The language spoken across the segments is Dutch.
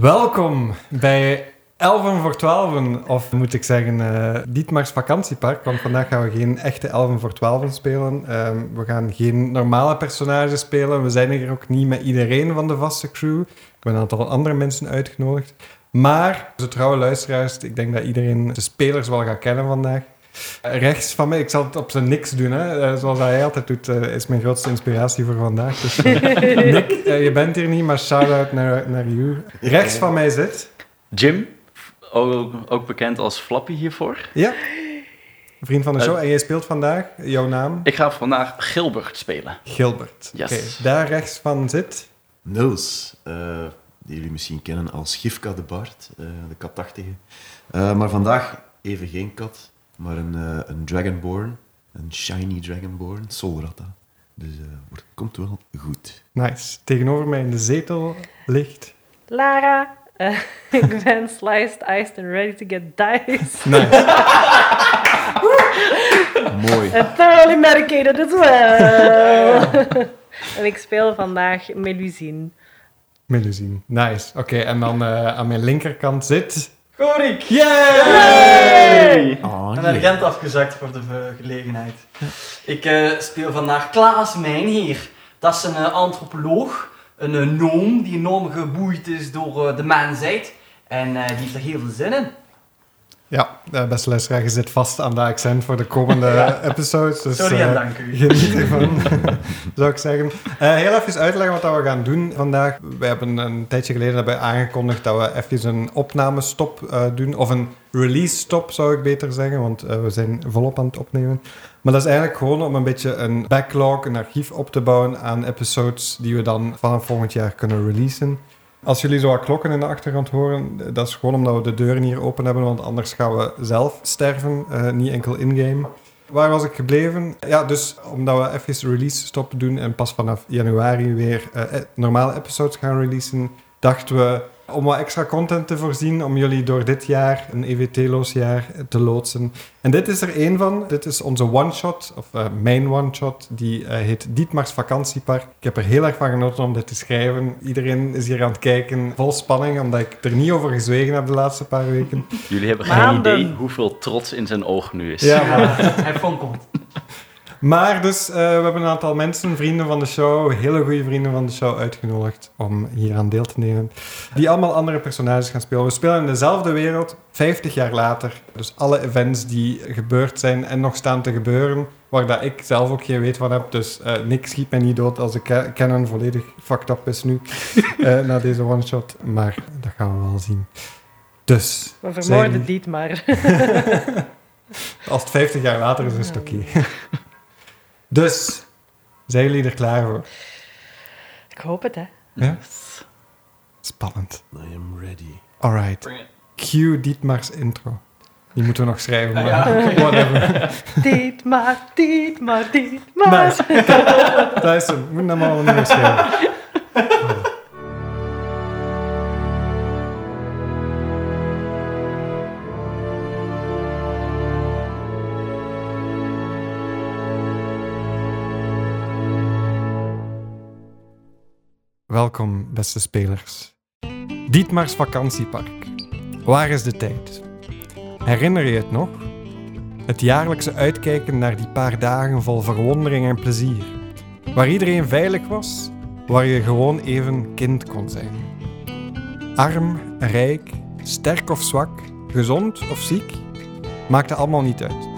Welkom bij 11 voor 12, of moet ik zeggen, eh Dietmar's vakantiepark. Want vandaag gaan we geen echte 11 voor 12 spelen. Ehm, we gaan geen normale personages spelen. We zijn hier ook niet met iedereen van de vaste crew. Ik heb een aantal andere mensen uitgenodigd. Maar, de trouwe luisteraars, ik denk dat iedereen de spelers wel gaat kennen vandaag. Rechts van mij, ik zal het op zijn niks doen, hè. Eh, zoals hij altijd doet, eh, is mijn grootste inspiratie voor vandaag. Dus, eh, Nick, eh, je bent hier niet, maar shout-out naar, naar you. Rechts van mij zit... Jim, ook, ook bekend als Flappy hiervoor. Ja, vriend van de show. En jij speelt vandaag, jouw naam? Ik ga vandaag Gilbert spelen. Gilbert. Yes. Oké, Daar rechts van zit... Nils, eh, die jullie misschien kennen als Gifka de Bard, eh, de katachtige. Eh, maar vandaag even geen kat, maar een, eh, een Dragonborn, een shiny Dragonborn, Solrata. Dus eh, wordt- komt wel goed. Nice. Tegenover mij in de zetel ligt... Lara, eh, ik ben sliced, iced and ready to get diced. Nice. Mooi. And thoroughly medicated as well. en ik speel vandaag Melusine. Melusine. Nice. Oké, en dan eh, aan mijn linkerkant zit... Korik! Yay! Oh, Ik ben naar Gent afgezakt voor de gelegenheid. Ik eh, speel vandaag Klaas Mijnheer. Dat is een eh, antropoloog, een uh, noom die enorm geboeid is door de mensheid. En eh, die heeft er heel veel zin in. Ja, eh, beste luisteraar, je zit vast aan de accent voor de komende Ja. episodes. Dus, Sorry en eh, dank u. Geniet ervan, zou ik zeggen. Eh, heel even uitleggen wat we gaan doen vandaag. We hebben een tijdje geleden hebben aangekondigd dat we even een opnamestop eh doen. Of een release stop, zou ik beter zeggen. Want we zijn volop aan het opnemen. Maar dat is eigenlijk gewoon om een beetje een backlog, een archief op te bouwen aan episodes die we dan vanaf volgend jaar kunnen releasen. Als jullie zo wat klokken in de achtergrond horen, dat is gewoon omdat we de deuren hier open hebben, want anders gaan we zelf sterven, eh, niet enkel in-game. Waar was ik gebleven? Ja, dus omdat we even release stop doen en pas vanaf januari weer eh, eh, normale episodes gaan releasen, dachten we om wat extra content te voorzien, om jullie door dit jaar, een EVT-loos jaar, te loodsen. En dit is er één van. Dit is onze one-shot, of eh, mijn one-shot. Die eh, heet Dietmar's Vakantiepark. Ik heb er heel erg van genoten om dit te schrijven. Iedereen is hier aan het kijken, vol spanning, omdat ik er niet over gezwegen heb de laatste paar weken. Jullie hebben geen idee hoeveel trots in zijn oog nu is. Ja, maar Hij fonkelt. Maar dus, eh, we hebben een aantal mensen, vrienden van de show, hele goede vrienden van de show, uitgenodigd om hier aan deel te nemen. Die allemaal andere personages gaan spelen. We spelen in dezelfde wereld, 50 jaar later. Dus alle events die gebeurd zijn en nog staan te gebeuren, waar dat ik zelf ook geen weet van heb. Dus eh Nick schiet mij niet dood als de ca- canon volledig fucked up is nu, eh, na deze one-shot. Maar dat gaan we wel zien. Dus, We Zijn- vermoorden Dietmar. als het 50 jaar later is, is het oké. dus, zijn jullie er klaar voor? ik hoop het, hè. Ja? Spannend. I am ready. Alright. Bring it. Cue Dietmar's intro. Die moeten we nog schrijven, Ah, maar ja, oké. whatever. Dietmar, Dietmar, Dietmar. Nice. Dat is hem. Moet hem allemaal niet meer schrijven. Welkom, beste spelers. Dietmar's vakantiepark. Waar is de tijd? Herinner je het nog? Het jaarlijkse uitkijken naar die paar dagen vol verwondering en plezier. Waar iedereen veilig was, waar je gewoon even kind kon zijn. Arm, rijk, sterk of zwak, gezond of ziek, maakte allemaal niet uit.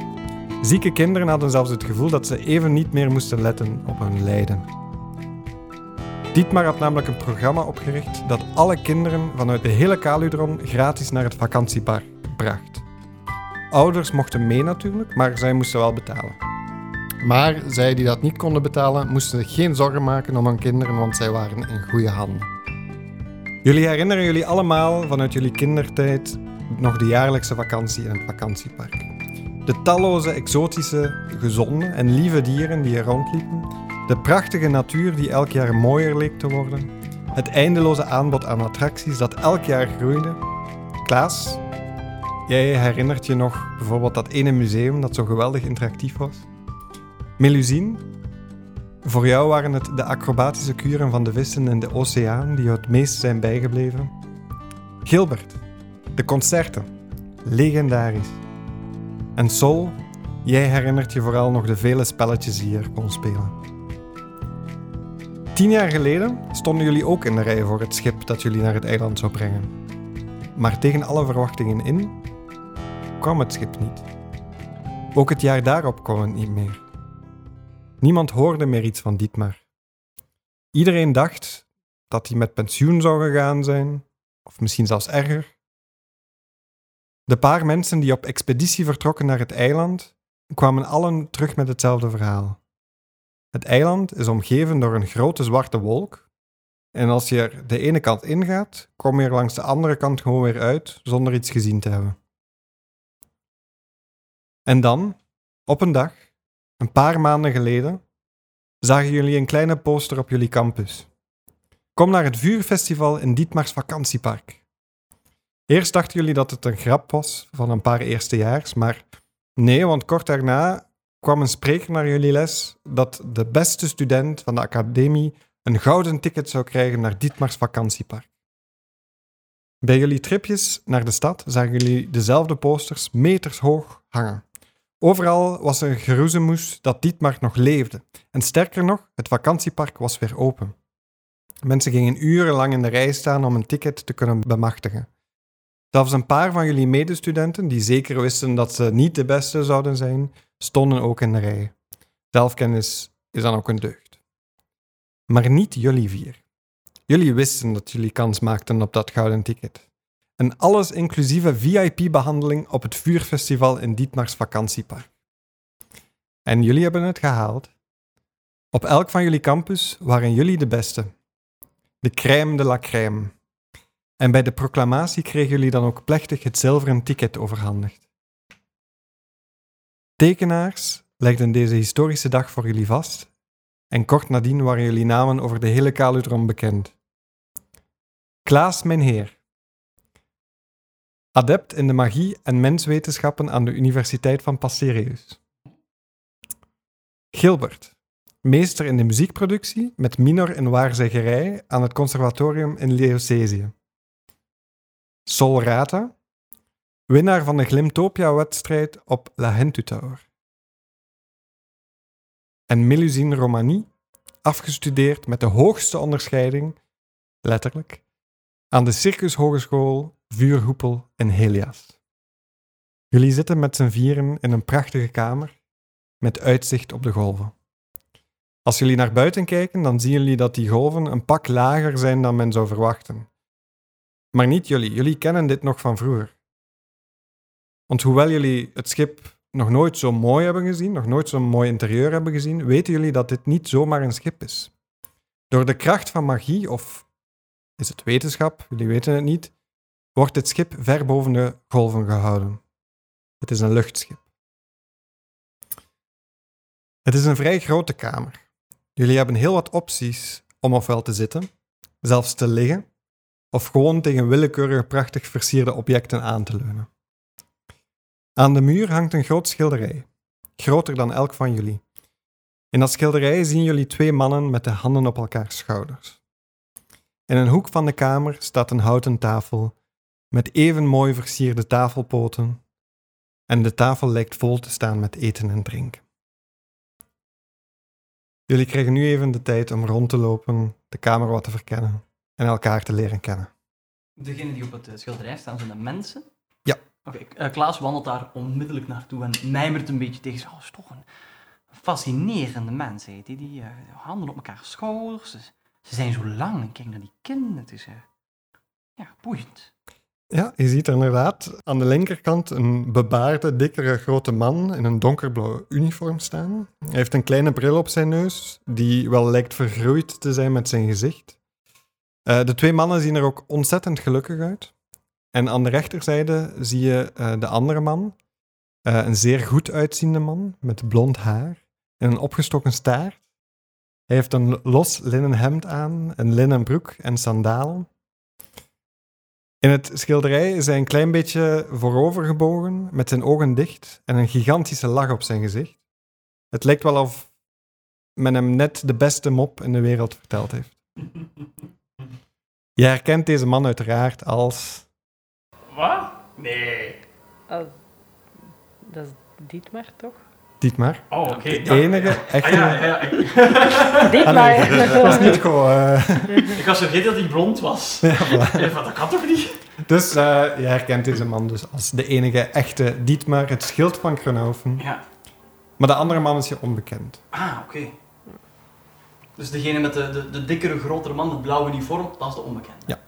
Zieke kinderen hadden zelfs het gevoel dat ze even niet meer moesten letten op hun lijden. Dietmar had namelijk een programma opgericht dat alle kinderen vanuit de hele Kaludron gratis naar het vakantiepark bracht. Ouders mochten mee natuurlijk, maar zij moesten wel betalen. Maar zij die dat niet konden betalen, moesten geen zorgen maken om hun kinderen, want zij waren in goede handen. Jullie herinneren jullie allemaal vanuit jullie kindertijd nog de jaarlijkse vakantie in het vakantiepark. De talloze exotische, gezonde en lieve dieren die er rondliepen, de prachtige natuur die elk jaar mooier leek te worden, het eindeloze aanbod aan attracties dat elk jaar groeide. Klaas, Jij herinnert je nog bijvoorbeeld dat ene museum dat zo geweldig interactief was? Melusine? Voor jou waren het de acrobatische kuren van de vissen in de oceaan die je het meest zijn bijgebleven. Gilbert, de concerten, legendarisch. En Sol, jij herinnert je vooral nog de vele spelletjes die je er kon spelen. Tien jaar geleden stonden jullie ook in de rij voor het schip dat jullie naar het eiland zou brengen. Maar tegen alle verwachtingen in kwam het schip niet. Ook het jaar daarop kwam het niet meer. Niemand hoorde meer iets van Dietmar. Iedereen dacht dat hij met pensioen zou gegaan zijn, of misschien zelfs erger. De paar mensen die op expeditie vertrokken naar het eiland kwamen allen terug met hetzelfde verhaal. Het eiland is omgeven door een grote zwarte wolk. En als je er de ene kant ingaat, kom je er langs de andere kant gewoon weer uit zonder iets gezien te hebben. En dan, op een dag, een paar maanden geleden, zagen jullie een kleine poster op jullie campus. Kom naar het vuurfestival in Dietmars vakantiepark. Eerst dachten jullie dat het een grap was van een paar eerstejaars, maar nee, want kort daarna kwam een spreker naar jullie les dat de beste student van de academie een gouden ticket zou krijgen naar Dietmars vakantiepark. Bij jullie tripjes naar de stad zagen jullie dezelfde posters meters hoog hangen. Overal was er geroezemoes dat Dietmar nog leefde. En sterker nog, het vakantiepark was weer open. Mensen gingen urenlang in de rij staan om een ticket te kunnen bemachtigen. Zelfs een paar van jullie medestudenten, die zeker wisten dat ze niet de beste zouden zijn, stonden ook in de rij. Zelfkennis is dan ook een deugd. Maar niet jullie vier. Jullie wisten dat jullie kans maakten op dat gouden ticket. Een alles inclusieve VIP-behandeling op het Vuurfestival in Dietmars vakantiepark. En jullie hebben het gehaald. Op elk van jullie campus waren jullie de beste. De crème de la crème. En bij de proclamatie kregen jullie dan ook plechtig het zilveren ticket overhandigd. Tekenaars legden deze historische dag voor jullie vast en kort nadien waren jullie namen over de hele Kalutron bekend. Klaas mijn heer, adept in de magie en menswetenschappen aan de Universiteit van Passerius. Gilbert, meester in de muziekproductie met minor in waarzeggerij aan het conservatorium in Leocesië. Sol Rata, winnaar van de Glimtopia-wedstrijd op La Hentu Tower. En Melusine Romani, afgestudeerd met de hoogste onderscheiding, letterlijk, aan de Circus Hogeschool Vuurhoepel in Helias. Jullie zitten met z'n vieren in een prachtige kamer met uitzicht op de golven. Als jullie naar buiten kijken, dan zien jullie dat die golven een pak lager zijn dan men zou verwachten. Maar niet jullie, jullie kennen dit nog van vroeger. Want hoewel jullie het schip nog nooit zo mooi hebben gezien, nog nooit zo'n mooi interieur hebben gezien, weten jullie dat dit niet zomaar een schip is. Door de kracht van magie, of is het wetenschap, jullie weten het niet, wordt dit schip ver boven de golven gehouden. Het is een luchtschip. Het is een vrij grote kamer. Jullie hebben heel wat opties om ofwel te zitten, zelfs te liggen, of gewoon tegen willekeurige prachtig versierde objecten aan te leunen. Aan de muur hangt een groot schilderij, groter dan elk van jullie. In dat schilderij zien jullie twee mannen met de handen op elkaars schouders. In een hoek van de kamer staat een houten tafel met even mooi versierde tafelpoten en de tafel lijkt vol te staan met eten en drinken. Jullie krijgen nu even de tijd om rond te lopen, de kamer wat te verkennen en elkaar te leren kennen. Degene die op het schilderij staan, zijn de mensen? Eh, Klaas wandelt daar onmiddellijk naartoe en mijmert een beetje tegen zich. Oh, is toch een fascinerende mens, die. Die uh, handen op elkaar schouders. Ze, zijn zo lang. En kijk naar die kin. Het is, uh, ja, boeiend. Ja, je ziet er inderdaad aan de linkerkant een bebaarde, dikkere, grote man in een donkerblauwe uniform staan. Hij heeft een kleine bril op zijn neus, die wel lijkt vergroeid te zijn met zijn gezicht. De twee mannen zien er ook ontzettend gelukkig uit. En aan de rechterzijde zie je uh, de andere man, uh, een zeer goed uitziende man met blond haar en een opgestoken staart. Hij heeft een los linnen hemd aan, een linnen broek en sandalen. In het schilderij is hij een klein beetje voorovergebogen, met zijn ogen dicht en een gigantische lach op zijn gezicht. Het lijkt wel of men hem net de beste mop in de wereld verteld heeft. Je herkent deze man uiteraard als Wat? Nee. Oh, dat is Dietmar, toch? Dietmar. Oh, oké. De enige echte... Ah, ja, ja. Ik, Dietmar! Dat was niet gewoon... eh, ik was vergeten dat hij blond was. ja, voilà. Ja, Dat kan toch niet? Dus eh, je herkent deze man dus als de enige echte Dietmar, het schild van Kronhoven. Ja. Maar de andere man is je onbekend. Ah, oké. Dus degene met de, de, de dikkere, grotere man, het blauwe uniform, dat is de onbekende.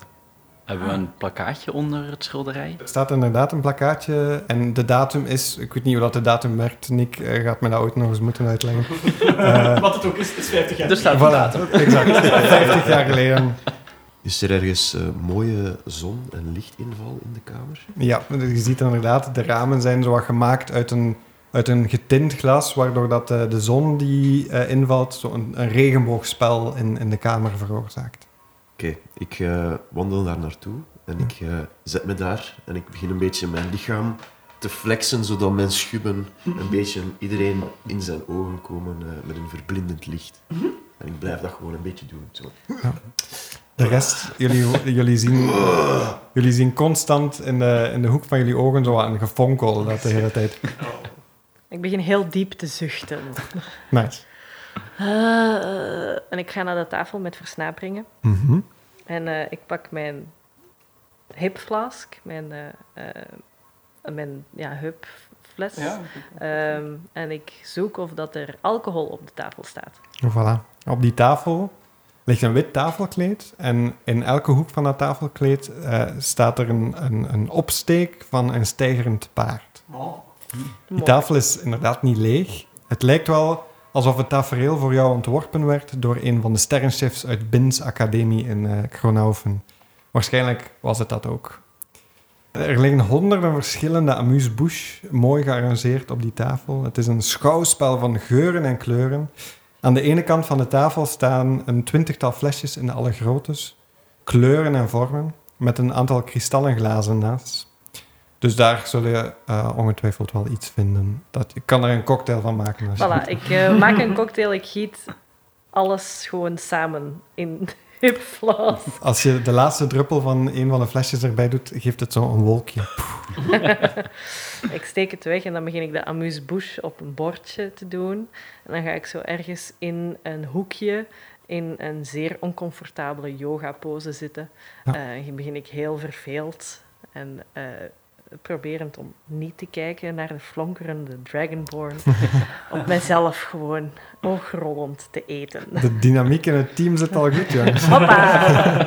Hebben we een plakkaatje onder het schilderij? Er staat inderdaad een plakkaatje en de datum is... Ik weet niet hoe dat de datum werkt. Nick eh, gaat me dat ooit nog eens moeten uitleggen. Eh, Wat het ook is, het is 50 jaar. Er staat een voilà, datum. exact. 50 jaar geleden. Is er ergens eh, mooie zon- en lichtinval in de kamer? Ja, je ziet inderdaad, de ramen zijn zo wat gemaakt uit een, uit een getint glas, waardoor dat, de zon die eh, invalt zo een, een regenboogspel in, in de kamer veroorzaakt. Oké, ik eh, wandel daar naartoe en ik eh, zet me daar en ik begin een beetje mijn lichaam te flexen, zodat mijn schubben een beetje iedereen in zijn ogen komen eh, met een verblindend licht. En ik blijf dat gewoon een beetje doen. Zo. De rest, jullie, jullie, zien, jullie zien constant in de, in de hoek van jullie ogen zo een gefonkel dat de hele tijd. Ik begin heel diep te zuchten. Nice. En ik ga naar de tafel met versnaperingen. Mhm. En eh, ik pak mijn hipflask, mijn, eh, eh, mijn ja, hupfles. Ja. Ehm, en ik zoek of dat er alcohol op de tafel staat. Voilà. Op die tafel ligt een wit tafelkleed en in elke hoek van dat tafelkleed eh, staat er een, een, een opsteek van een stijgerend paard. Oh. Die tafel is inderdaad niet leeg. Het lijkt wel alsof het tafereel voor jou ontworpen werd door een van de sterrenchefs uit Bins Academie in Kronhoven. Waarschijnlijk was het dat ook. Er liggen honderden verschillende amuse-bouche mooi gearrangeerd op die tafel. Het is een schouwspel van geuren en kleuren. Aan de ene kant van de tafel staan een twintigtal flesjes in alle groottes, kleuren en vormen, met een aantal kristallen glazen naast. Dus daar zul je eh, ongetwijfeld wel iets vinden. Dat, je kan er een cocktail van maken. Als je Voilà, ik eh, maak een cocktail, ik giet alles gewoon samen in hupflas. Als je de laatste druppel van een van de flesjes erbij doet, geeft het zo een wolkje. Ik steek het weg en dan begin ik de amuse-bouche op een bordje te doen. En dan ga ik zo ergens in een hoekje in een zeer oncomfortabele yoga-pose zitten. Ja. Eh, dan begin ik heel verveeld en proberend om niet te kijken naar de flonkerende Dragonborn. op mezelf gewoon ogrollend te eten. De dynamiek in het team zit al goed, jongens. Hoppa!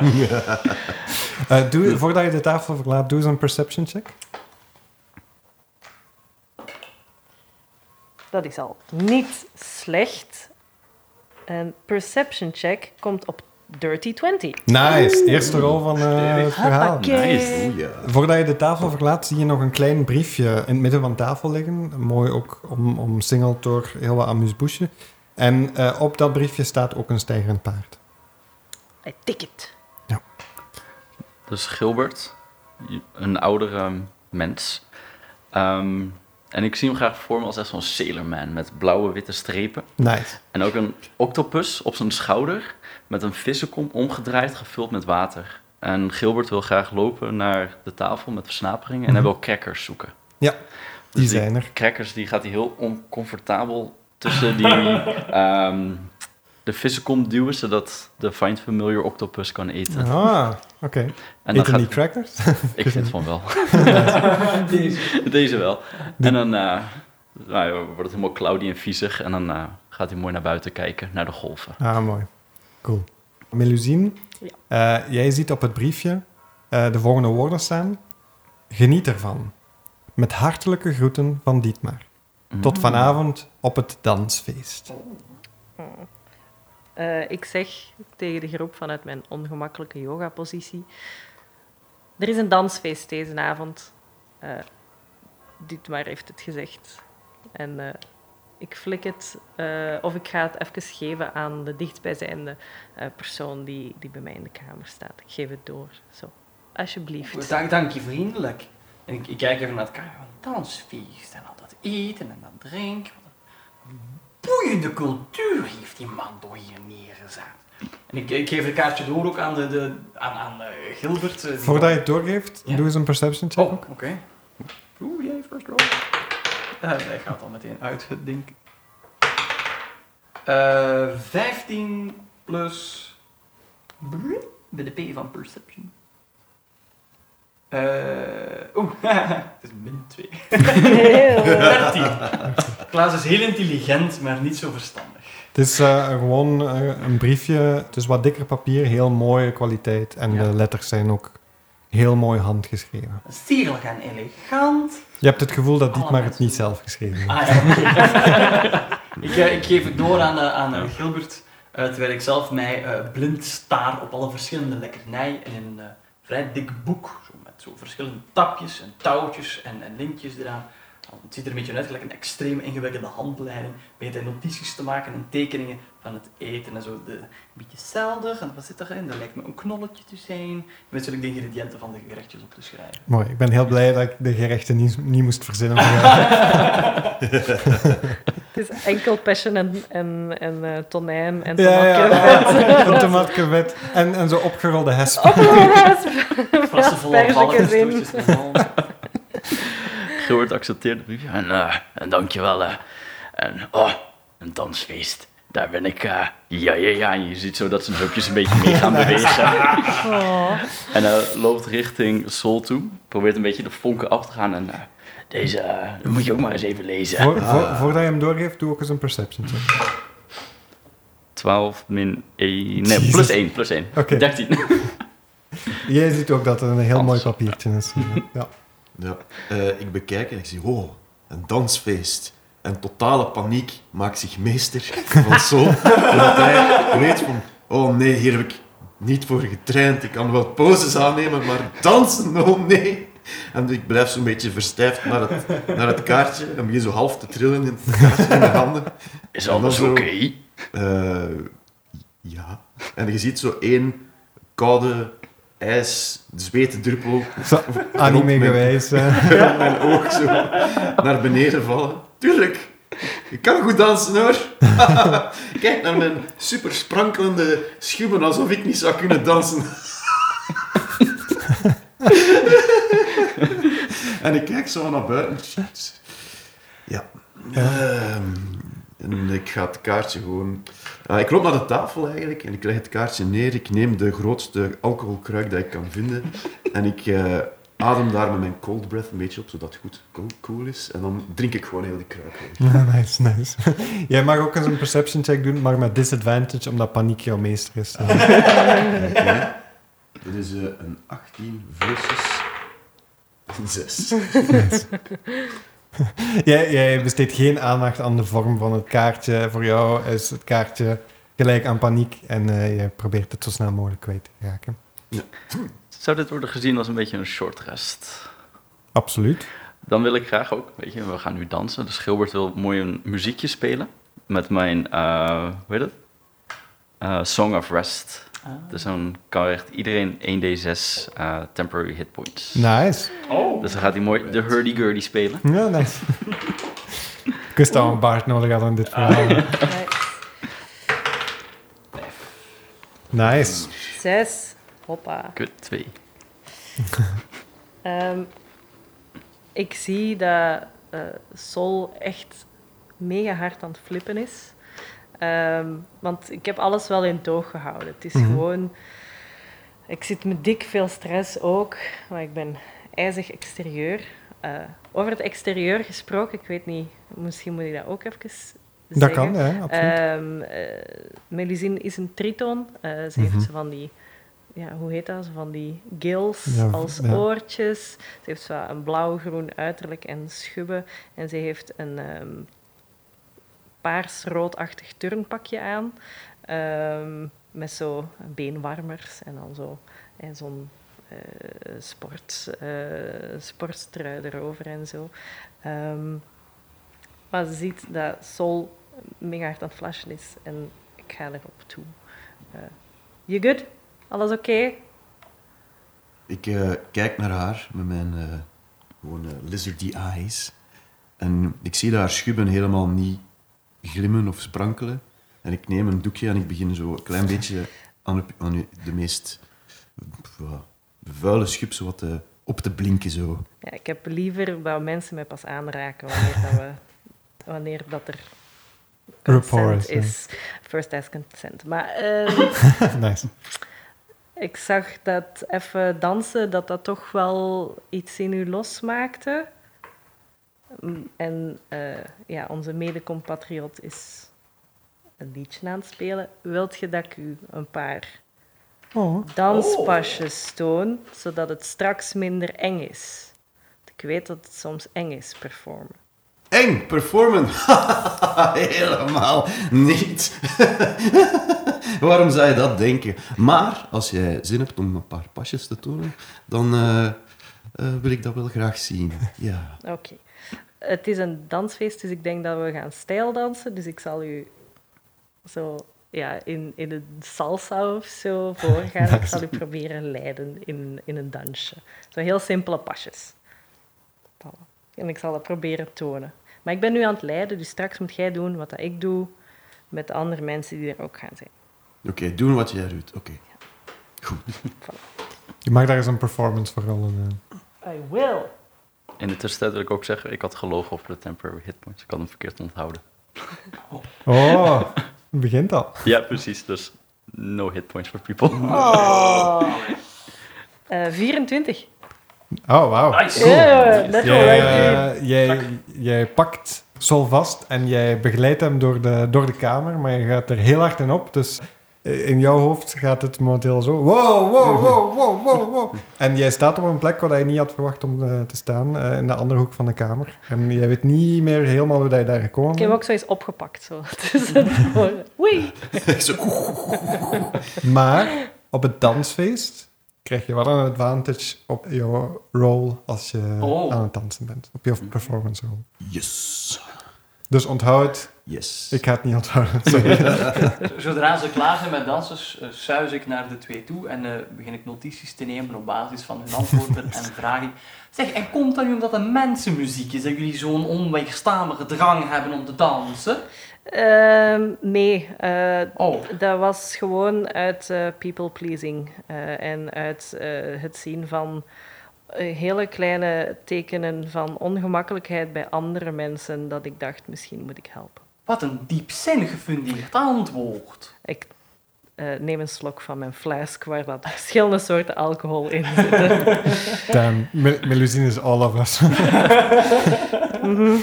Eh, doe, voordat je de tafel verlaat, doe eens een perception check. Dat is al niet slecht. Een perception check komt op Dirty 20. Nice, eerste rol van eh, het verhaal. Nice. Ja. Voordat je de tafel verlaat, zie je nog een klein briefje in het midden van de tafel liggen. Mooi ook om, omsingeld door heel wat amuse-bouche. En eh, op dat briefje staat ook een stijgerend paard. I tik it. Dus Gilbert, een oudere mens. Ehm, en ik zie hem graag voor me als echt zo'n sailorman met blauwe witte strepen. Nice. En ook een octopus op zijn schouder met een vissenkom omgedraaid, gevuld met water. En Gilbert wil graag lopen naar de tafel met versnaperingen en hij Mhm. wil crackers zoeken. Ja, Dus die zijn er. crackers die gaat hij heel oncomfortabel tussen die, ehm, de vissenkom duwen, zodat de Find Familiar octopus kan eten. Ah, oké. En dan Eten gaat, die crackers? ik vind van wel. Deze. Deze wel. En dan eh, nou, wordt het helemaal cloudy en viezig. En dan eh, gaat hij mooi naar buiten kijken, naar de golven. Ah, mooi. Cool. Melusine, Ja. eh, jij ziet op het briefje eh, de volgende woorden staan. Geniet ervan. Met hartelijke groeten van Dietmar. Tot Mm. vanavond op het dansfeest. Eh, ik zeg tegen de groep vanuit mijn ongemakkelijke yoga-positie: Er is een dansfeest deze avond. Eh Dietmar heeft het gezegd. En eh, ik flik het, eh, of ik ga het even geven aan de dichtstbijzijnde eh, persoon die, die bij mij in de kamer staat. Ik geef het door. Zo, alsjeblieft. Dank, dank je vriendelijk. En ik, ik kijk even naar het kamer. Een dansfeest en al dat eten en dat drinken. Wat een boeiende cultuur heeft die man door hier neergezet. En ik, ik geef het kaartje door ook aan, de, de, aan, aan eh, Gilbert. Voordat je het doorgeeft, Ja. doe eens een perception check. Oh, oké. Oeh, jij first roll. Eh, hij gaat al meteen uit het ding. Eh 15 plus... Bij de P van Perception. Eh Oeh, het is min 2. Heel. 13. Klaas is heel intelligent, maar niet zo verstandig. Het is eh, gewoon een briefje, het is wat dikker papier, heel mooie kwaliteit. En Ja. de letters zijn ook heel mooi handgeschreven. Sierlijk en elegant. Je hebt het gevoel dat Dietmar het niet zelf geschreven heeft. Ah, ja. ik, eh, ik geef het door aan, eh, aan eh, Gilbert, terwijl ik zelf mij blind staar op alle verschillende lekkernijen in een vrij dik boek, zo met zo verschillende tapjes en touwtjes en, en lintjes eraan. Het ziet er een beetje uit gelijk een extreem ingewikkelde handleiding, hij notities te maken en tekeningen van het eten en zo. De, een beetje zeldig, en wat zit erin? Dat lijkt me een knolletje te zijn. Met zulke de ingrediënten van de gerechtjes op te schrijven. Mooi, ik ben heel blij dat ik de gerechten niet, niet moest verzinnen. Het is enkel passion en, en, en eh, tonijn en ja, ja, tomaatkevet en, en zo opgerolde hesp. Oh, Flassen vol perziken balletjes, accepteert het briefje. En, eh en dankjewel. eh en, oh, een dansfeest. Daar ben ik, eh, ja, ja, ja. En je ziet zo dat zijn hupjes een beetje mee gaan bewegen. Oh. En hij loopt richting Sol toe. Probeert een beetje de vonken af te gaan. En eh, deze dat moet je ook maar eens even lezen. Voor, voor- voordat je hem doorgeeft, doe ook eens een perception check. 12 min 1. Nee, plus 1. Plus 1. Oké. 13. Jij ziet ook dat het een heel mooi papiertje is. Ja. Ja. Eh, ik bekijk en ik zie, oh, een dansfeest. En totale paniek maakt zich meester van Sol. Omdat hij weet van, oh nee, hier heb ik niet voor getraind. Ik kan wel poses aannemen, maar dansen, oh nee. En ik blijf zo'n beetje verstijfd naar het, naar het kaartje. En begin zo half te trillen in het kaartje in mijn handen. Is alles zo- oké? Eh, ja. En je ziet zo één koude ijs, anime-gewijs. eh. op mijn oog zo naar beneden vallen. Tuurlijk, ik kan goed dansen hoor. Kijk naar mijn super sprankelende schubben alsof ik niet zou kunnen dansen. en ik kijk zo naar buiten. Ja. Ehm, en ik ga het kaartje gewoon... Ah, ik loop naar de tafel eigenlijk en ik leg het kaartje neer. Ik neem de grootste alcoholkruik dat ik kan vinden. En ik eh, adem daar met mijn cold breath een beetje op, zodat het goed cool, cool is. En dan drink ik gewoon heel die kruik. Ja, nice, nice. Jij mag ook eens een perception check doen, maar met disadvantage, omdat paniek jouw meester is. Oké. Dat is eh, een 18 versus een 6. jij, jij besteedt geen aandacht aan de vorm van het kaartje. Voor jou is het kaartje gelijk aan paniek en eh, je probeert het zo snel mogelijk kwijt te raken. Zou dit worden gezien als een beetje een short rest? Absoluut. Dan wil ik graag ook, weet je, we gaan nu dansen. Dus Gilbert wil mooi een muziekje spelen. Met mijn, eh hoe heet het? Eh, Song of Rest. Dus dan kan echt iedereen 1d6 eh, temporary hit points. Nice. Oh. Dus dan gaat hij mooi de hurdy-gurdy spelen. Ja, nice. Ik wist dat we een baard nodig hadden in dit verhaal. Nice. Zes. Hoppa. Kut, 2. Ehm, ik zie dat eh, Sol echt mega hard aan het flippen is. Ehm, want ik heb alles wel in toog gehouden. Het is Mhm. gewoon... Ik zit met dik veel stress ook, maar ik ben ijzig exterieur. Eh, over het exterieur gesproken, ik weet niet, misschien moet ik dat ook even zeggen. Dat kan, ja, absoluut. Melusine is een tritoon. Eh, ze Mhm. heeft zo van die, ja, hoe heet dat? Zo van die gills Ja, als ja. oortjes. Ze heeft zo een blauw-groen uiterlijk en schubben. En ze heeft een ehm, paars-roodachtig turnpakje aan. ehm, met zo beenwarmers en dan zo en zo'n eh, sport, eh, sportstrui erover en zo. Ehm, maar ze ziet dat Sol mega hard aan het flashen is en ik ga erop toe. Eh you good? Alles oké? Ik kijk naar haar met mijn gewoon eh, lizardy eyes. En ik zie dat haar schubben helemaal niet glimmen of sprankelen. En ik neem een doekje en ik begin zo een klein beetje aan, op- aan u- de meest vuile schub zo wat te- op te blinken. Zo. Ja, ik heb liever dat mensen mij pas aanraken wanneer, dat, we, wanneer dat er consent is. First as consent. Maar ehm, nice. ik zag dat even dansen, dat dat toch wel iets in u losmaakte. Mm, En eh, ja, onze mede-compatriot is een liedje aan het spelen. Wilt je dat ik u een paar Oh. danspasjes toon, zodat het straks minder eng is? Ik weet dat het soms eng is, performen. Eng, performen. Helemaal niet. Waarom zou je dat denken? Maar als jij zin hebt om een paar pasjes te tonen, dan eh, eh, wil ik dat wel graag zien. Ja. Oké. Het is een dansfeest, dus ik denk dat we gaan stijldansen. Dus ik zal u zo ja, in, in een salsa of zo voorgaan. Ik zal u proberen leiden in, in een dansje. Zo heel simpele pasjes. Voilà. En ik zal dat proberen tonen. Maar ik ben nu aan het leiden, dus straks moet jij doen wat dat ik doe met de andere mensen die er ook gaan zijn. Oké, doen wat jij doet. Oké. Goed. Je mag daar eens een performance voor rollen. I will. In de tussentijd wil ik ook zeggen, ik had gelogen over de temporary hitpoints. Ik had hem verkeerd onthouden. Oh, het begint al. Ja, precies. Dus no hitpoints for people. Oh. Eh, 24. Oh, wauw. Nice. Yeah, Jij, leuk. eh, jij, jij pakt Sol vast en jij begeleidt hem door de, door de kamer, maar je gaat er heel hard in op. Dus eh, in jouw hoofd gaat het momenteel zo. Wow, wow, wow, wow, wow, wow. En jij staat op een plek waar je niet had verwacht om eh, te staan, eh, in de andere hoek van de kamer. En jij weet niet meer helemaal hoe dat je daar gekomen Ik heb ook zoiets opgepakt. Zo. Oei. Maar op het dansfeest krijg je wel een advantage op jouw rol als je Oh. aan het dansen bent. Op je performance rol. yes. Dus onthoud, Yes. ik ga het niet onthouden. Zodra ze klaar zijn met dansen, uh, suis ik naar de twee toe en eh, begin ik notities te nemen op basis van hun antwoorden en vraag ik... Zeg, en komt dat nu omdat het mensenmuziek is, dat jullie zo'n onweerstaanbare drang hebben om te dansen? Ehm, nee, eh, Oh, dat was gewoon uit eh, people pleasing eh, en uit eh, het zien van eh, hele kleine tekenen van ongemakkelijkheid bij andere mensen dat ik dacht, misschien moet ik helpen. Wat een diepzinnig gefundeerd antwoord. Ik eh, neem een slok van mijn flesk waar dat verschillende soorten alcohol in zitten. Damn, Mel- Melusine is all of us. Mhm.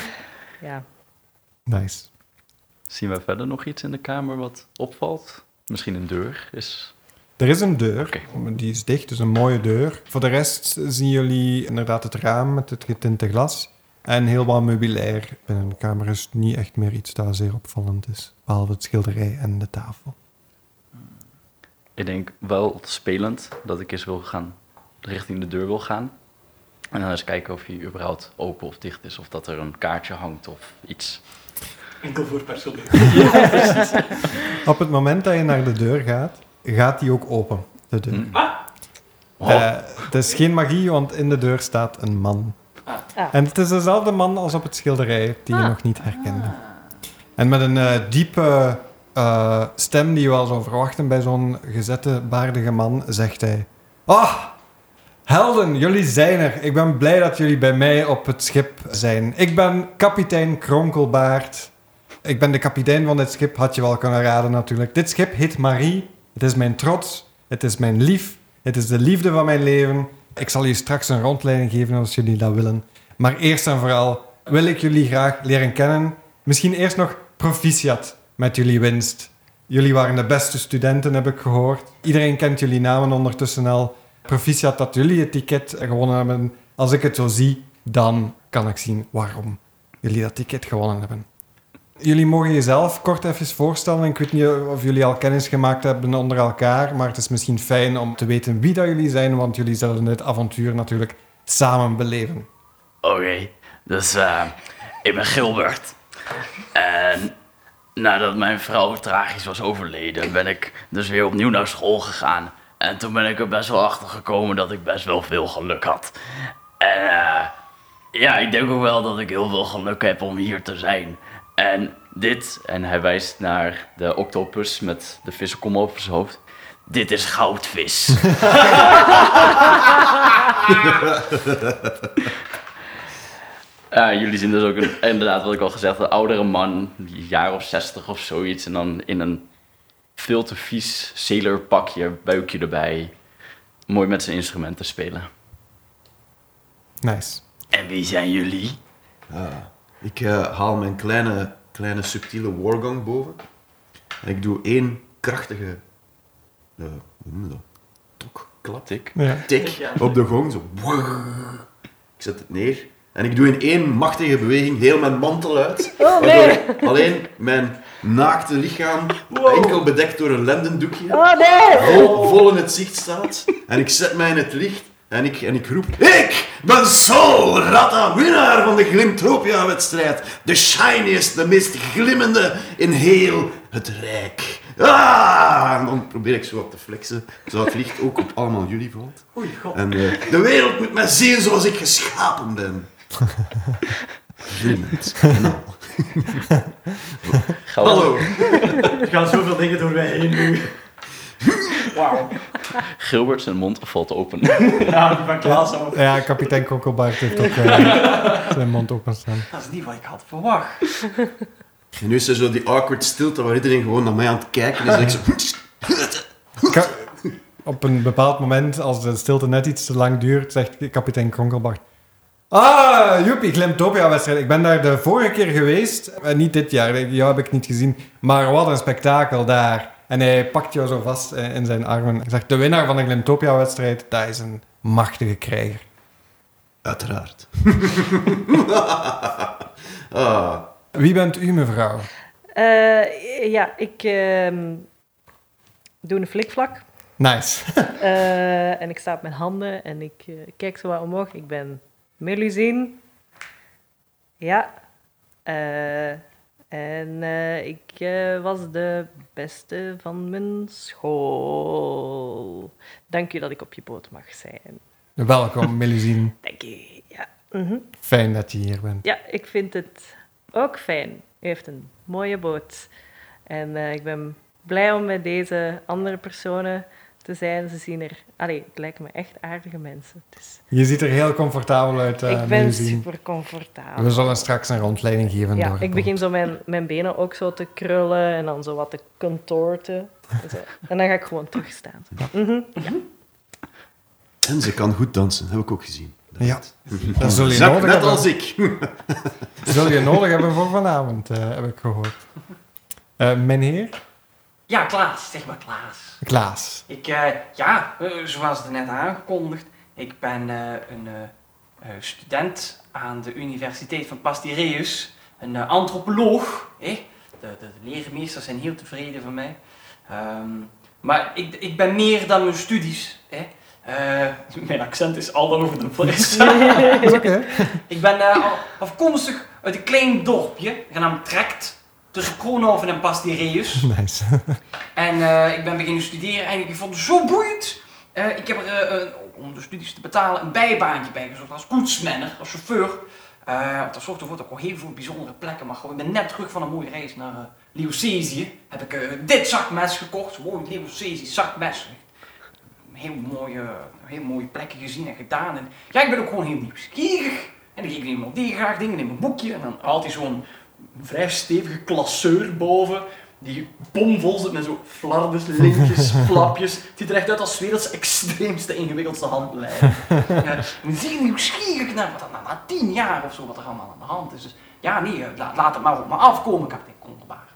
Ja. nice. Zien we verder nog iets in de kamer wat opvalt? Misschien een deur is... Er is een deur, Oké. die is dicht, dus een mooie deur. Voor de rest zien jullie inderdaad het raam met het getinte glas. En heel wat meubilair. Binnen de kamer is niet echt meer iets dat zeer opvallend is. Behalve het schilderij en de tafel. Ik denk wel spelend dat ik eens wil gaan, richting de deur wil gaan. En dan eens kijken of hij überhaupt open of dicht is. Of dat er een kaartje hangt of iets. Enkel voor personeel. Op het moment dat je naar de deur gaat, gaat die ook open, de deur. Oh, Eh, het is geen magie, want in de deur staat een man. Ah. En het is dezelfde man als op het schilderij, die je Ah. nog niet herkende. En met een eh, diepe eh, stem die je wel zou verwachten bij zo'n gezette, baardige man, zegt hij... Ah, helden, jullie zijn er. Ik ben blij dat jullie bij mij op het schip zijn. Ik ben kapitein Kronkelbaard. Ik ben de kapitein van dit schip, had je wel kunnen raden natuurlijk. Dit schip heet Marie. Het is mijn trots. Het is mijn lief. Het is de liefde van mijn leven. Ik zal je straks een rondleiding geven als jullie dat willen. Maar eerst en vooral wil ik jullie graag leren kennen. Misschien eerst nog proficiat met jullie winst. Jullie waren de beste studenten, heb ik gehoord. Iedereen kent jullie namen ondertussen al. Proficiat dat jullie het ticket gewonnen hebben. Als ik het zo zie, dan kan ik zien waarom jullie dat ticket gewonnen hebben. Jullie mogen jezelf kort even voorstellen. Ik weet niet of jullie al kennis gemaakt hebben onder elkaar, maar het is misschien fijn om te weten wie dat jullie zijn, want jullie zullen dit avontuur natuurlijk samen beleven. Oké, dus eh, ik ben Gilbert. En nadat mijn vrouw tragisch was overleden, ben ik dus weer opnieuw naar school gegaan. En toen ben ik er best wel achter gekomen dat ik best wel veel geluk had. En eh, ja, ik denk ook wel dat ik heel veel geluk heb om hier te zijn. En Dit, en hij wijst naar de octopus met de vissenkom over zijn hoofd. Dit is goudvis. Jullie zien dus ook een, inderdaad, wat ik al gezegd had, een oudere man, een jaar of zestig of zoiets. En dan in een veel te vies sailorpakje, buikje erbij. Mooi met zijn instrumenten spelen. Nice. En wie zijn jullie? Ah, ik eh, haal mijn kleine, kleine subtiele wargong boven. En ik doe één krachtige... eh, hoe noem je dat? Tok, klap, Tik. Ja. tik op de gong. Zo. Ik zet het neer. En ik doe in één machtige beweging heel mijn mantel uit. Oh, waardoor alleen mijn naakte lichaam enkel bedekt door een lendendoekje Oh nee! vol, vol in het zicht staat. En ik zet mij in het licht en ik, en ik roep... Ik ben Sol Ratta, winnaar van de Glimtropia-wedstrijd. De shiniest, de meest glimmende in heel het Rijk. Ah! En dan probeer ik zo op te flexen, zodat het licht ook op allemaal jullie valt. Oei, god. En eh, de wereld moet mij zien zoals ik geschapen ben. Glimmend. Goud- Hallo. Er gaan zoveel dingen door mij heen nu. Wauw. Gilbert zijn mond valt open. Ja, die van Klaas ook. Ja, kapitein Kokkelbaard heeft ook eh, zijn mond openstaan. Dat is niet wat ik had verwacht. En nu is er zo die awkward stilte waar iedereen gewoon naar mij aan het kijken is. En ik zo... Ka- op een bepaald moment, als de stilte net iets te lang duurt, zegt kapitein Kronkelbart... Ah, joepie, Glimtopia-wedstrijd. Ik ben daar de vorige keer geweest. Eh, niet dit jaar, jou heb ik niet gezien. Maar wat een spektakel daar. En hij pakt jou zo vast in zijn armen. Hij zegt, de winnaar van de Glimtopia-wedstrijd, dat is een machtige krijger. Uiteraard. ah, Wie bent u, mevrouw? Eh, ja, ik ehm, doe een flikvlak. Nice. Eh, en ik sta op mijn handen en ik eh, kijk zo wat omhoog. Ik ben Melusine. Ja. Eh, en eh, ik eh, was de beste van mijn school. Dank u dat ik op je boot mag zijn. Welkom, Melusine. Dank u. Ja. Mhm. Fijn dat je hier bent. ja, ik vind het ook fijn. U heeft een mooie boot. En eh, ik ben blij om met deze andere personen te zijn. Ze zien er... Allee, het lijken me echt aardige mensen. Dus Je ziet er heel comfortabel uit, eh ik ben super comfortabel. We zullen straks een rondleiding geven Ja, ik begin zo mijn, mijn benen ook zo te krullen en dan zo wat te contorten. Zo. En dan ga ik gewoon terugstaan. Mhm. en ze kan goed dansen, heb ik ook gezien. Ja, dat zul je, Zak, nodig net hebben, als ik. zul je nodig hebben voor vanavond, eh, heb ik gehoord. Eh meneer Ja, Klaas. Zeg maar Klaas. Klaas. Ik, eh, ja, eh, zoals het net aangekondigd, ik ben eh, een eh, eh, student aan de Universiteit van Pastireus, een eh, antropoloog. hè. De, de, de leermeesters zijn heel tevreden van mij. Ehm, maar ik, ik ben meer dan mijn studies. Hè. Eh, mijn accent is al over de fles. Dat is oké. ik ben eh, afkomstig uit een klein dorpje, genaamd Trekt, tussen Kroonhoven en Pastireus. Nice. En eh, ik ben beginnen studeren en ik vond het zo boeiend. Eh, ik heb er, een- om de studies te betalen, een bijbaantje bij gezocht als koetsmanner, als chauffeur. Want dat zorgt ervoor dat ik al heel veel bijzondere plekken mag gewoon. Ik ben net terug van een mooie reis naar uh. Heb ik dit zakmes gekocht, mooi Leeuwcesisch zakmes. Heel mooie, heel mooie plekken gezien en gedaan. En, ja, ik ben ook gewoon heel nieuwsgierig. En ik neem nog die graag dingen in mijn boekje. En dan haalt hij zo'n vrij stevige klasseur boven. Die bomvol zit met zo flardes, lintjes, flapjes. Het ziet er echt uit als werelds extreemste ingewikkeldste handleiding. ja, en dan zie je nieuwsgierig naar, wat, na, na tien jaar of zo wat er allemaal aan de hand is. Dus ja, nee, eh, la- laat het maar op me afkomen, kapitein Kondelbaar.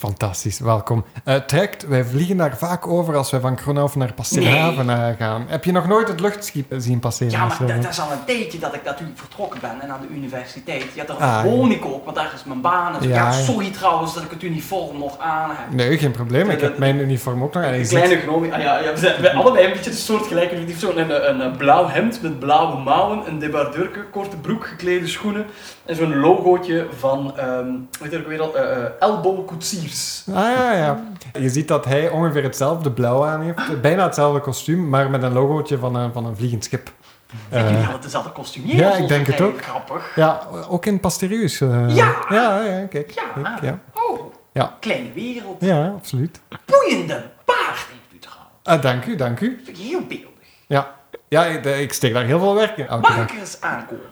Fantastisch, welkom. Eh Trekt, wij vliegen daar vaak over als wij van Kronhoven naar Pasteerhaven eh, gaan. Heb je nog nooit het luchtschip zien passeren? Ja, maar dat, dat is al een tijdje dat ik natuurlijk vertrokken ben en aan de universiteit. Ja, daar Ah, woon ik ook, want daar is mijn baan. Zo. Ja, sorry trouwens dat ik het uniform nog aan heb. Nee, geen probleem. Ik De- heb mijn uniform ook nog. Je Een kleine gnome. Ah, ja, ja, we zijn allebei een beetje een soort gelijke. Die heeft zo'n een, een, een blauw hemd met blauwe mouwen, een debardeurke, korte broek, geklede schoenen en zo'n logootje van, ehm weet je ook weer al, eh, eh, Elbow Koetsiers. Ah ja, ja. Je ziet dat hij ongeveer hetzelfde blauw aan heeft. Bijna hetzelfde kostuum, maar met een logootje van een, van een vliegend schip. Ik Eh, denk dat het dezelfde kostumier ja, ik denk het ook. Grappig. ja, ook in Pasteurius. eh. Ja. Ja, ja, kijk. Ja. kijk, ja. Oh, Ja. kleine wereld. ja, absoluut. Boeiende paard heeft u trouwens. Ah, dank u, dank u. Vind ik heel beeldig. Ja, ja ik, ik steek daar heel veel werk in. Mag dag. ik er eens aankomen?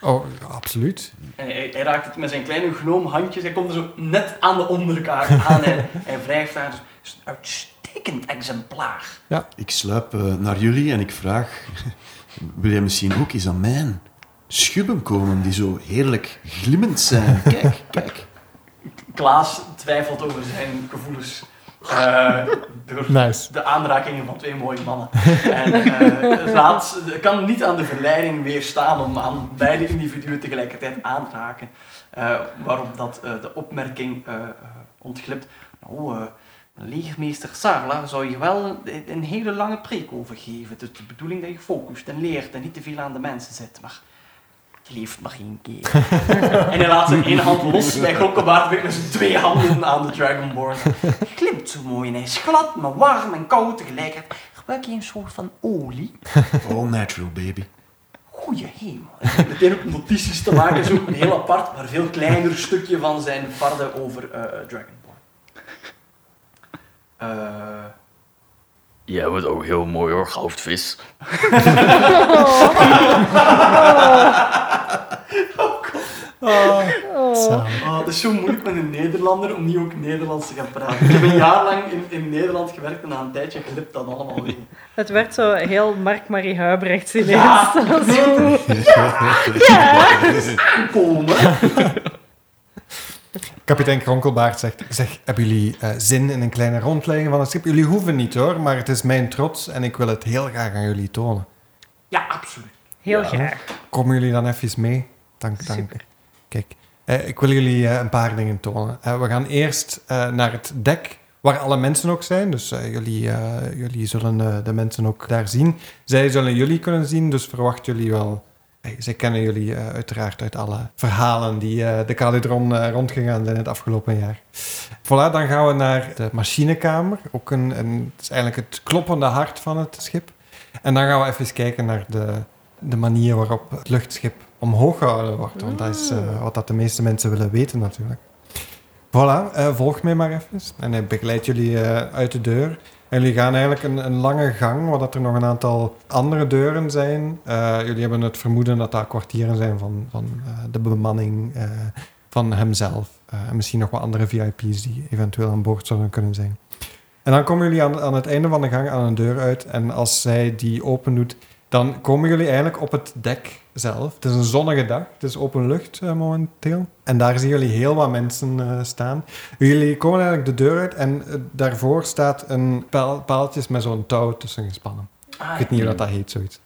Oh, absoluut. En hij, hij raakt het met zijn kleine gnoom handjes. Hij komt er zo net aan de onderkaak aan en hij wrijft daar. Dus, het is een uitstekend exemplaar. Ik sluip eh, naar jullie en ik vraag... Wil jij misschien ook eens aan mijn schubben komen die zo heerlijk glimmend zijn? Kijk, kijk. Klaas twijfelt over zijn gevoelens. Eh, door Nice. de aanrakingen van twee mooie mannen. En eh, raadt, kan niet aan de verleiding weerstaan om aan beide individuen tegelijkertijd aan te raken. Eh, waarop dat, de opmerking ontglipt. Nou, legermeester Sarla zou je wel een, hele lange preek over geven. Het is de bedoeling dat je focust en leert en niet te veel aan de mensen zit. Maar leeft maar één keer. en hij laat zijn ene hand los. Hij glokkenbaard weer met zijn twee handen aan de Dragonborn. Hij glimt zo mooi en hij is glad, maar warm en koud tegelijkertijd. Gebruik je een soort van olie? All natural, baby. Goeie hemel. Hij meteen ook notities te maken, zo een heel apart, maar veel kleiner stukje van zijn farde over eh, Dragonborn. Eh, Jij wordt ook heel mooi hoor, goudvis. Oh, Oh. oh, het is zo moeilijk met een Nederlander om niet ook Nederlands te gaan praten. Ik heb een jaar lang in, in Nederland gewerkt en na een tijdje glipt dat allemaal weer. Het werd zo heel Mark-Marie Huibrechts ineens. Ja. Dat was zo- Komen. Kapitein Kronkelbaard zegt, zeg, hebben jullie eh, zin in een kleine rondleiding van het schip? Jullie hoeven niet hoor, maar het is mijn trots en ik wil het heel graag aan jullie tonen. Ja, absoluut. Heel Ja. graag. Komen jullie dan even mee? Dank, dank. Super. Kijk, eh, ik wil jullie eh, een paar dingen tonen. Eh, we gaan eerst eh, naar het dek, waar alle mensen ook zijn. Dus eh, jullie, jullie zullen de mensen ook daar zien. Zij zullen jullie kunnen zien, dus verwacht jullie wel... zij kennen jullie uiteraard uit alle verhalen die de Calidron rondgegaan zijn het afgelopen jaar. Voilà, dan gaan we naar de machinekamer. Ook een, een, het is eigenlijk het kloppende hart van het schip. En dan gaan we even kijken naar de, de manier waarop het luchtschip omhoog gehouden wordt. Want dat is eh, wat dat de meeste mensen willen weten natuurlijk. Voilà, eh, volg mij maar even. En hij begeleidt jullie eh, uit de deur. En jullie gaan eigenlijk een, een lange gang, waar dat er nog een aantal andere deuren zijn. Jullie hebben het vermoeden dat dat kwartieren zijn van, van de bemanning van hemzelf. En misschien nog wat andere VIP's die eventueel aan boord zouden kunnen zijn. En dan komen jullie aan, aan het einde van de gang aan een deur uit. En als zij die open doet, dan komen jullie eigenlijk op het dek zelf. Het is een zonnige dag, het is open lucht eh, momenteel. En daar zien jullie heel wat mensen eh, staan. Jullie komen eigenlijk de deur uit en eh, daarvoor staat een paal, paaltjes met zo'n touw tussen gespannen. Ah, Ik weet niet hoe dat, dat heet, zoiets.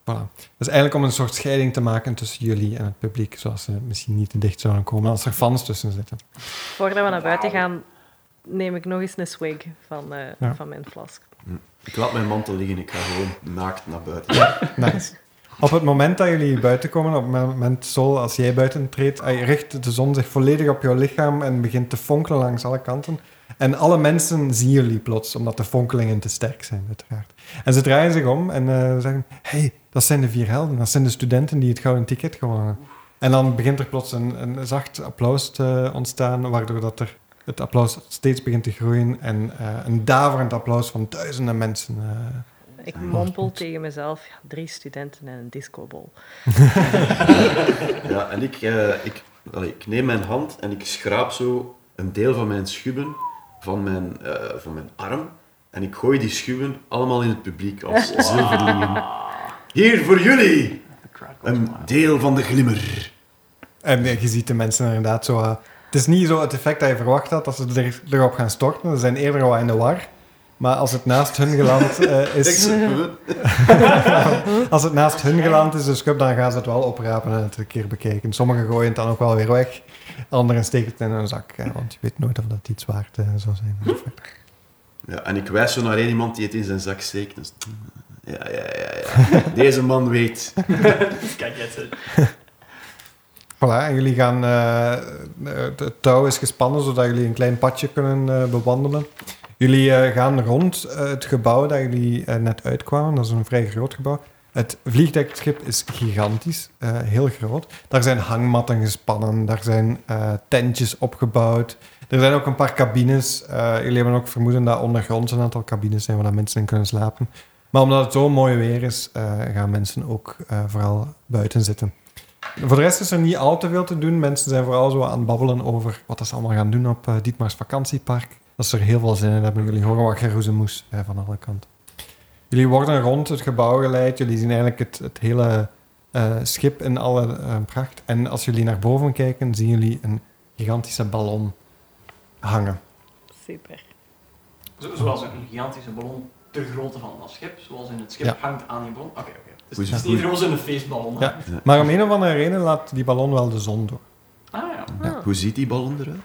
Voilà. Dat is eigenlijk om een soort scheiding te maken tussen jullie en het publiek, zoals ze misschien niet te dicht zouden komen als er fans tussen zitten. Voordat we naar buiten gaan, neem ik nog eens een swig van, eh, Ja. van mijn flask. Ik laat mijn mantel liggen, ik ga gewoon naakt naar buiten. Nice. Op het moment dat jullie buiten komen, op het moment, Sol, als jij buiten treedt, richt de zon zich volledig op jouw lichaam en begint te fonkelen langs alle kanten. En alle mensen zien jullie plots, omdat de fonkelingen te sterk zijn, uiteraard. En ze draaien zich om en eh, zeggen, hey, dat zijn de vier helden. Dat zijn de studenten die het gouden ticket gewonnen. En dan begint er plots een, een zacht applaus te ontstaan, waardoor dat er het applaus steeds begint te groeien en eh, een daverend applaus van duizenden mensen eh, Ik mompel tegen mezelf, ja, drie studenten en een discobol. Ja, en ik, eh, ik, allee, ik neem mijn hand en ik schraap zo een deel van mijn schubben van mijn, eh, van mijn arm. En ik gooi die schubben allemaal in het publiek als zilverlingen. Hier voor jullie, een deel van de glimmer. En eh, je ziet de mensen inderdaad zo... het is niet zo het effect dat je verwacht had, dat ze er, erop gaan storten. Ze zijn eerder wel in de war. Maar als het naast hun geland eh, is... Als het naast hun geland is, de scrub, dan gaan ze het wel oprapen en het een keer bekijken. Sommigen gooien het dan ook wel weer weg. Anderen steken het in hun zak. eh, want je weet nooit of dat iets waard eh, zou zijn. Ja, en ik wijs zo naar één iemand die het in zijn zak steekt. Dus, ja, ja, ja, ja. Deze man weet. Kijk, het Voilà, en jullie gaan... eh, het touw is gespannen, zodat jullie een klein padje kunnen eh, bewandelen. Jullie eh, gaan rond eh, het gebouw dat jullie eh, net uitkwamen. Dat is een vrij groot gebouw. Het vliegdekschip is gigantisch, heel groot. Daar zijn hangmatten gespannen, daar zijn tentjes opgebouwd. Er zijn ook een paar cabines. Jullie hebben ook vermoeden dat ondergronds een aantal cabines zijn waar mensen in kunnen slapen. Maar omdat het zo mooi weer is, gaan mensen ook vooral buiten zitten. Voor de rest is er niet al te veel te doen. Mensen zijn vooral zo aan het babbelen over wat ze allemaal gaan doen op Dietmars vakantiepark. Dat ze er heel veel zin in hebben. Jullie horen wat geroezemoes eh, van alle kanten. Jullie worden rond het gebouw geleid. Jullie zien eigenlijk het, het hele eh, schip in alle eh, pracht. En als jullie naar boven kijken, zien jullie een gigantische ballon hangen. Super. Zo- zoals een gigantische ballon ter grootte van dat schip, zoals in het schip Ja. hangt aan die ballon. Oké, oké. Dus het is niet roze een feestballon. hè? Ja. Maar om een of andere reden laat die ballon wel de zon door. Ah ja. Ja. Hoe ziet die ballon eruit?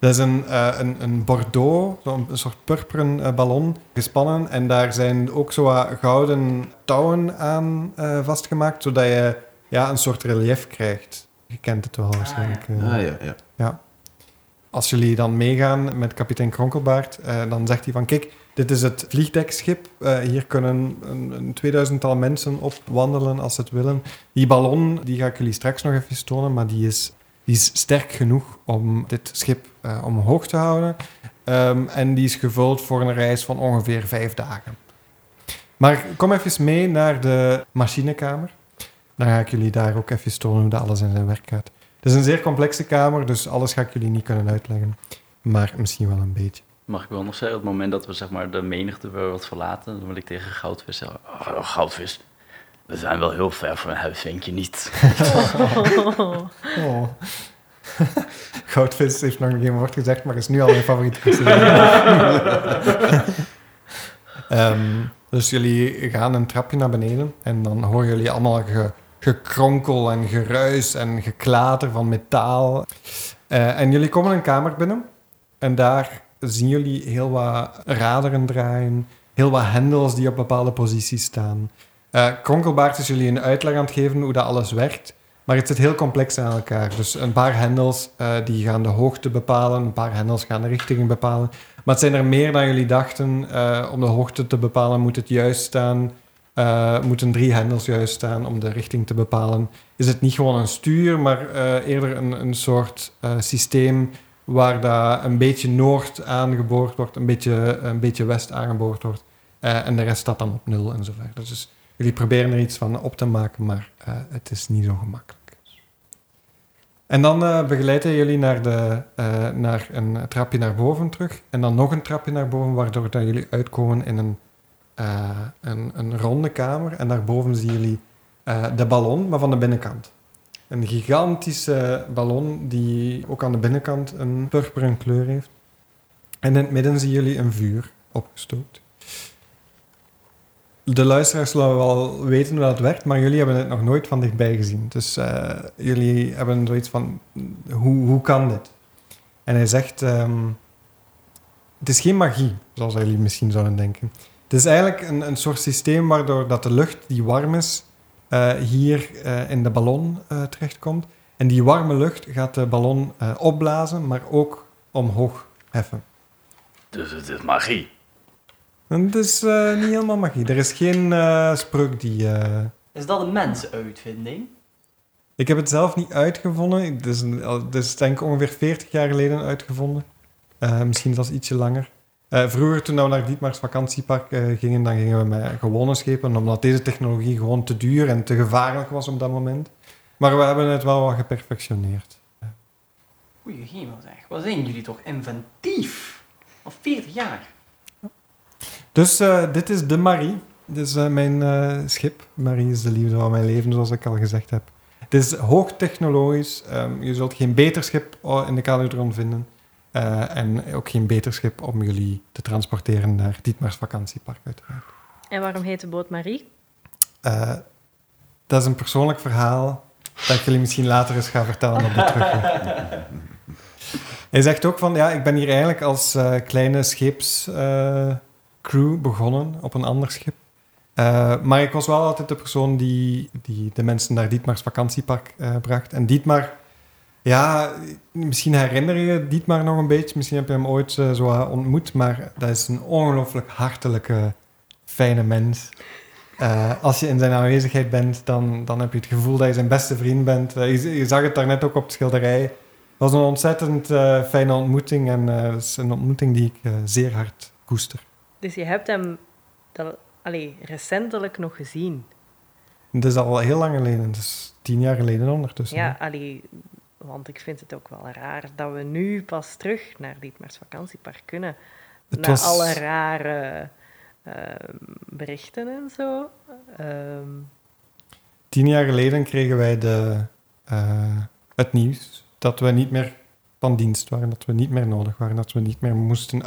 Dat is een, eh, een, een bordeaux, een soort purperen eh, ballon, gespannen. En daar zijn ook zo wat gouden touwen aan eh, vastgemaakt, zodat je ja, een soort relief krijgt. Je kent het wel waarschijnlijk. eh. Ah ja, ja. Als jullie dan meegaan met kapitein Kronkelbaard, dan zegt hij van... Kijk, dit is het vliegdekschip. Hier kunnen een, een 2000-tal mensen op wandelen als ze het willen. Die ballon, die ga ik jullie straks nog even tonen, maar die is, die is sterk genoeg om dit schip eh, omhoog te houden. Ehm, en die is gevuld voor een reis van ongeveer vijf dagen. Maar kom even mee naar de machinekamer. Dan ga ik jullie daar ook even tonen hoe dat alles in zijn werk gaat. Het is een zeer complexe kamer, dus alles ga ik jullie niet kunnen uitleggen. Maar misschien wel een beetje. Mag ik wel nog zeggen, op het moment dat we zeg maar, de menigte wat verlaten, dan wil ik tegen Goudvis zeggen, "Oh, Goudvis, we zijn wel heel ver van huis, denk je niet? Oh. Goudvis heeft nog geen woord gezegd, maar is nu al mijn favoriete. Ehm, dus jullie gaan een trapje naar beneden en dan horen jullie allemaal ge- gekronkel en geruis en geklater van metaal. Eh, en jullie komen een kamer binnen en daar zien jullie heel wat raderen draaien, heel wat hendels die op bepaalde posities staan. Eh, Kronkelbaard is jullie een uitleg aan het geven hoe dat alles werkt. Maar het zit heel complex aan elkaar. Dus een paar hendels eh, die gaan de hoogte bepalen, een paar hendels gaan de richting bepalen. Maar het zijn er meer dan jullie dachten. Eh, om de hoogte te bepalen moet het juist staan. Moeten drie hendels juist staan om de richting te bepalen. Is het niet gewoon een stuur, maar eerder een, een soort systeem waar dat een beetje noord aangeboord wordt, een beetje, een beetje west aangeboord wordt. En de rest staat dan op nul en zo verder. Dus jullie proberen er iets van op te maken, maar eh, het is niet zo gemakkelijk. En dan eh begeleidt hij jullie naar, de, eh, naar een trapje naar boven terug. En dan nog een trapje naar boven, waardoor jullie uitkomen in een, een, een ronde kamer. En daarboven zien jullie de ballon, maar van de binnenkant. Een gigantische ballon die ook aan de binnenkant een purperen kleur heeft. En in het midden zien jullie een vuur opgestookt. De luisteraars zullen wel weten hoe dat werkt, maar jullie hebben het nog nooit van dichtbij gezien. Dus eh, jullie hebben zoiets van, hoe, hoe kan dit? En hij zegt, ehm, het is geen magie, zoals jullie misschien zouden denken. Het is eigenlijk een, een soort systeem waardoor dat de lucht die warm is, eh, hier eh, in de ballon terechtkomt. En die warme lucht gaat de ballon opblazen, maar ook omhoog heffen. Dus het is magie. Het is eh, niet helemaal magie. Er is geen eh, spreuk die... eh, Is dat een mensenuitvinding? Ik heb het zelf niet uitgevonden. Het is, een, het is denk ik ongeveer 40 jaar geleden uitgevonden. Misschien zelfs ietsje langer. Vroeger, toen we naar Dietmars vakantiepark gingen, dan gingen we met gewone schepen, omdat deze technologie gewoon te duur en te gevaarlijk was op dat moment. Maar we hebben het wel wat geperfectioneerd. Goeie hemel zeg. Wat zijn jullie toch inventief? Al 40 jaar. Dus eh, dit is de Marie. Dit is eh, mijn eh, schip. Marie is de liefde van mijn leven, zoals ik al gezegd heb. Het is hoogtechnologisch. Ehm, je zult geen beter schip in de Caludron vinden. Eh, en ook geen beter schip om jullie te transporteren naar Dietmars vakantiepark uiteraard. En waarom heet de boot Marie? Eh, dat is een persoonlijk verhaal dat ik jullie misschien later eens ga vertellen op de terugweg. Hij zegt ook van, ja, ik ben hier eigenlijk als eh, kleine scheepscrew begonnen op een ander schip. Eh, maar ik was wel altijd de persoon die, die de mensen naar Dietmars vakantiepark eh, bracht. En Dietmar, ja, misschien herinner je Dietmar nog een beetje. Misschien heb je hem ooit eh, zo ontmoet. Maar dat is een ongelooflijk hartelijke, fijne mens. als je in zijn aanwezigheid bent, dan, dan heb je het gevoel dat je zijn beste vriend bent. Je, zag het daarnet ook op de schilderij. Het was een ontzettend fijne ontmoeting en het is een ontmoeting die ik zeer hard koester. Dus je hebt hem dat, allee, recentelijk nog gezien. Het is al heel lang geleden, het is tien jaar geleden ondertussen. Ja, allee, want ik vind het ook wel raar dat we nu pas terug naar Dietmars vakantiepark kunnen. Het na was- alle rare ehm, berichten en zo. Ehm, Tien jaar geleden kregen wij de, eh, het nieuws dat we niet meer van dienst waren, dat we niet meer nodig waren, dat we niet meer moesten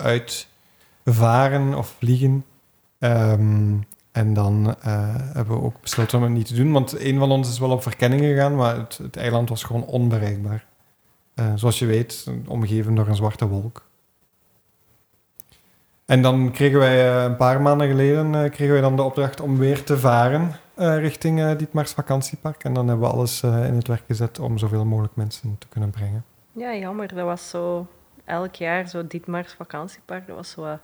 uitvaren of vliegen. Ehm, en dan eh, hebben we ook besloten om het niet te doen, want een van ons is wel op verkenning gegaan, maar het, eiland was gewoon onbereikbaar. Eh, zoals je weet, omgeven door een zwarte wolk. En dan kregen wij eh, een paar maanden geleden kregen wij dan de opdracht om weer te varen richting eh Dietmars vakantiepark. En dan hebben we alles in het werk gezet om zoveel mogelijk mensen te kunnen brengen. ja, jammer. Dat was zo elk jaar zo Dietmars vakantiepark. Dat was zo een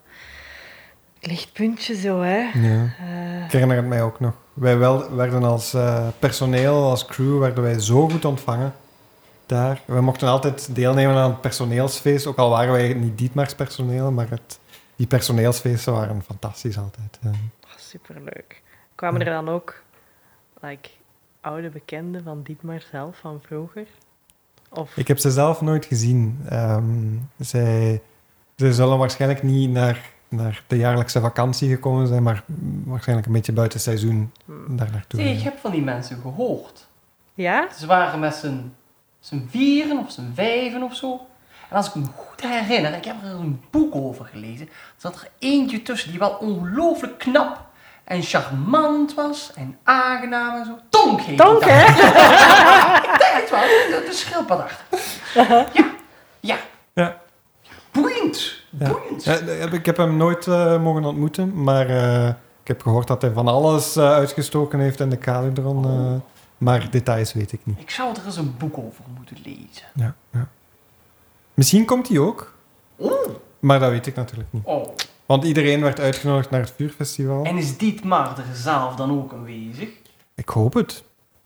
lichtpuntje zo, hè. Ja. Eh, Ik herinner het mij ook nog. Wij wel, werden als eh, personeel, als crew, werden wij zo goed ontvangen daar. We mochten altijd deelnemen aan het personeelsfeest, ook al waren wij niet Dietmars personeel, maar het, die personeelsfeesten waren fantastisch altijd. eh. superleuk. Kwamen er dan ook like, oude bekenden van Dietmar zelf, van vroeger? Of, Ik heb ze zelf nooit gezien. Ehm, zij, ze zullen waarschijnlijk niet naar, naar de jaarlijkse vakantie gekomen zijn, maar waarschijnlijk een beetje buiten seizoen Hmm. daar naartoe. Zie, ik heb van die mensen gehoord. Ja? Ze waren met z'n z'n vieren of z'n vijven of zo. En als ik me goed herinner, ik heb er een boek over gelezen, zat er eentje tussen die wel ongelooflijk knap en charmant was en aangenaam en zo. Tonk heet Tonk, hè? Ik denk het wel, de, de schildpad achter. Ja, ja. Ja. Boeiend, boeiend. Ja, ik heb hem nooit eh, mogen ontmoeten, maar eh, ik heb gehoord dat hij van alles eh, uitgestoken heeft in de Calidron. eh, maar details weet ik niet. Ik zou er eens een boek over moeten lezen. Ja, ja. Misschien komt hij ook, Oh, maar dat weet ik natuurlijk niet. oh. Want iedereen werd uitgenodigd naar het vuurfestival. En is Dietmar er zelf dan ook aanwezig? Ik hoop het.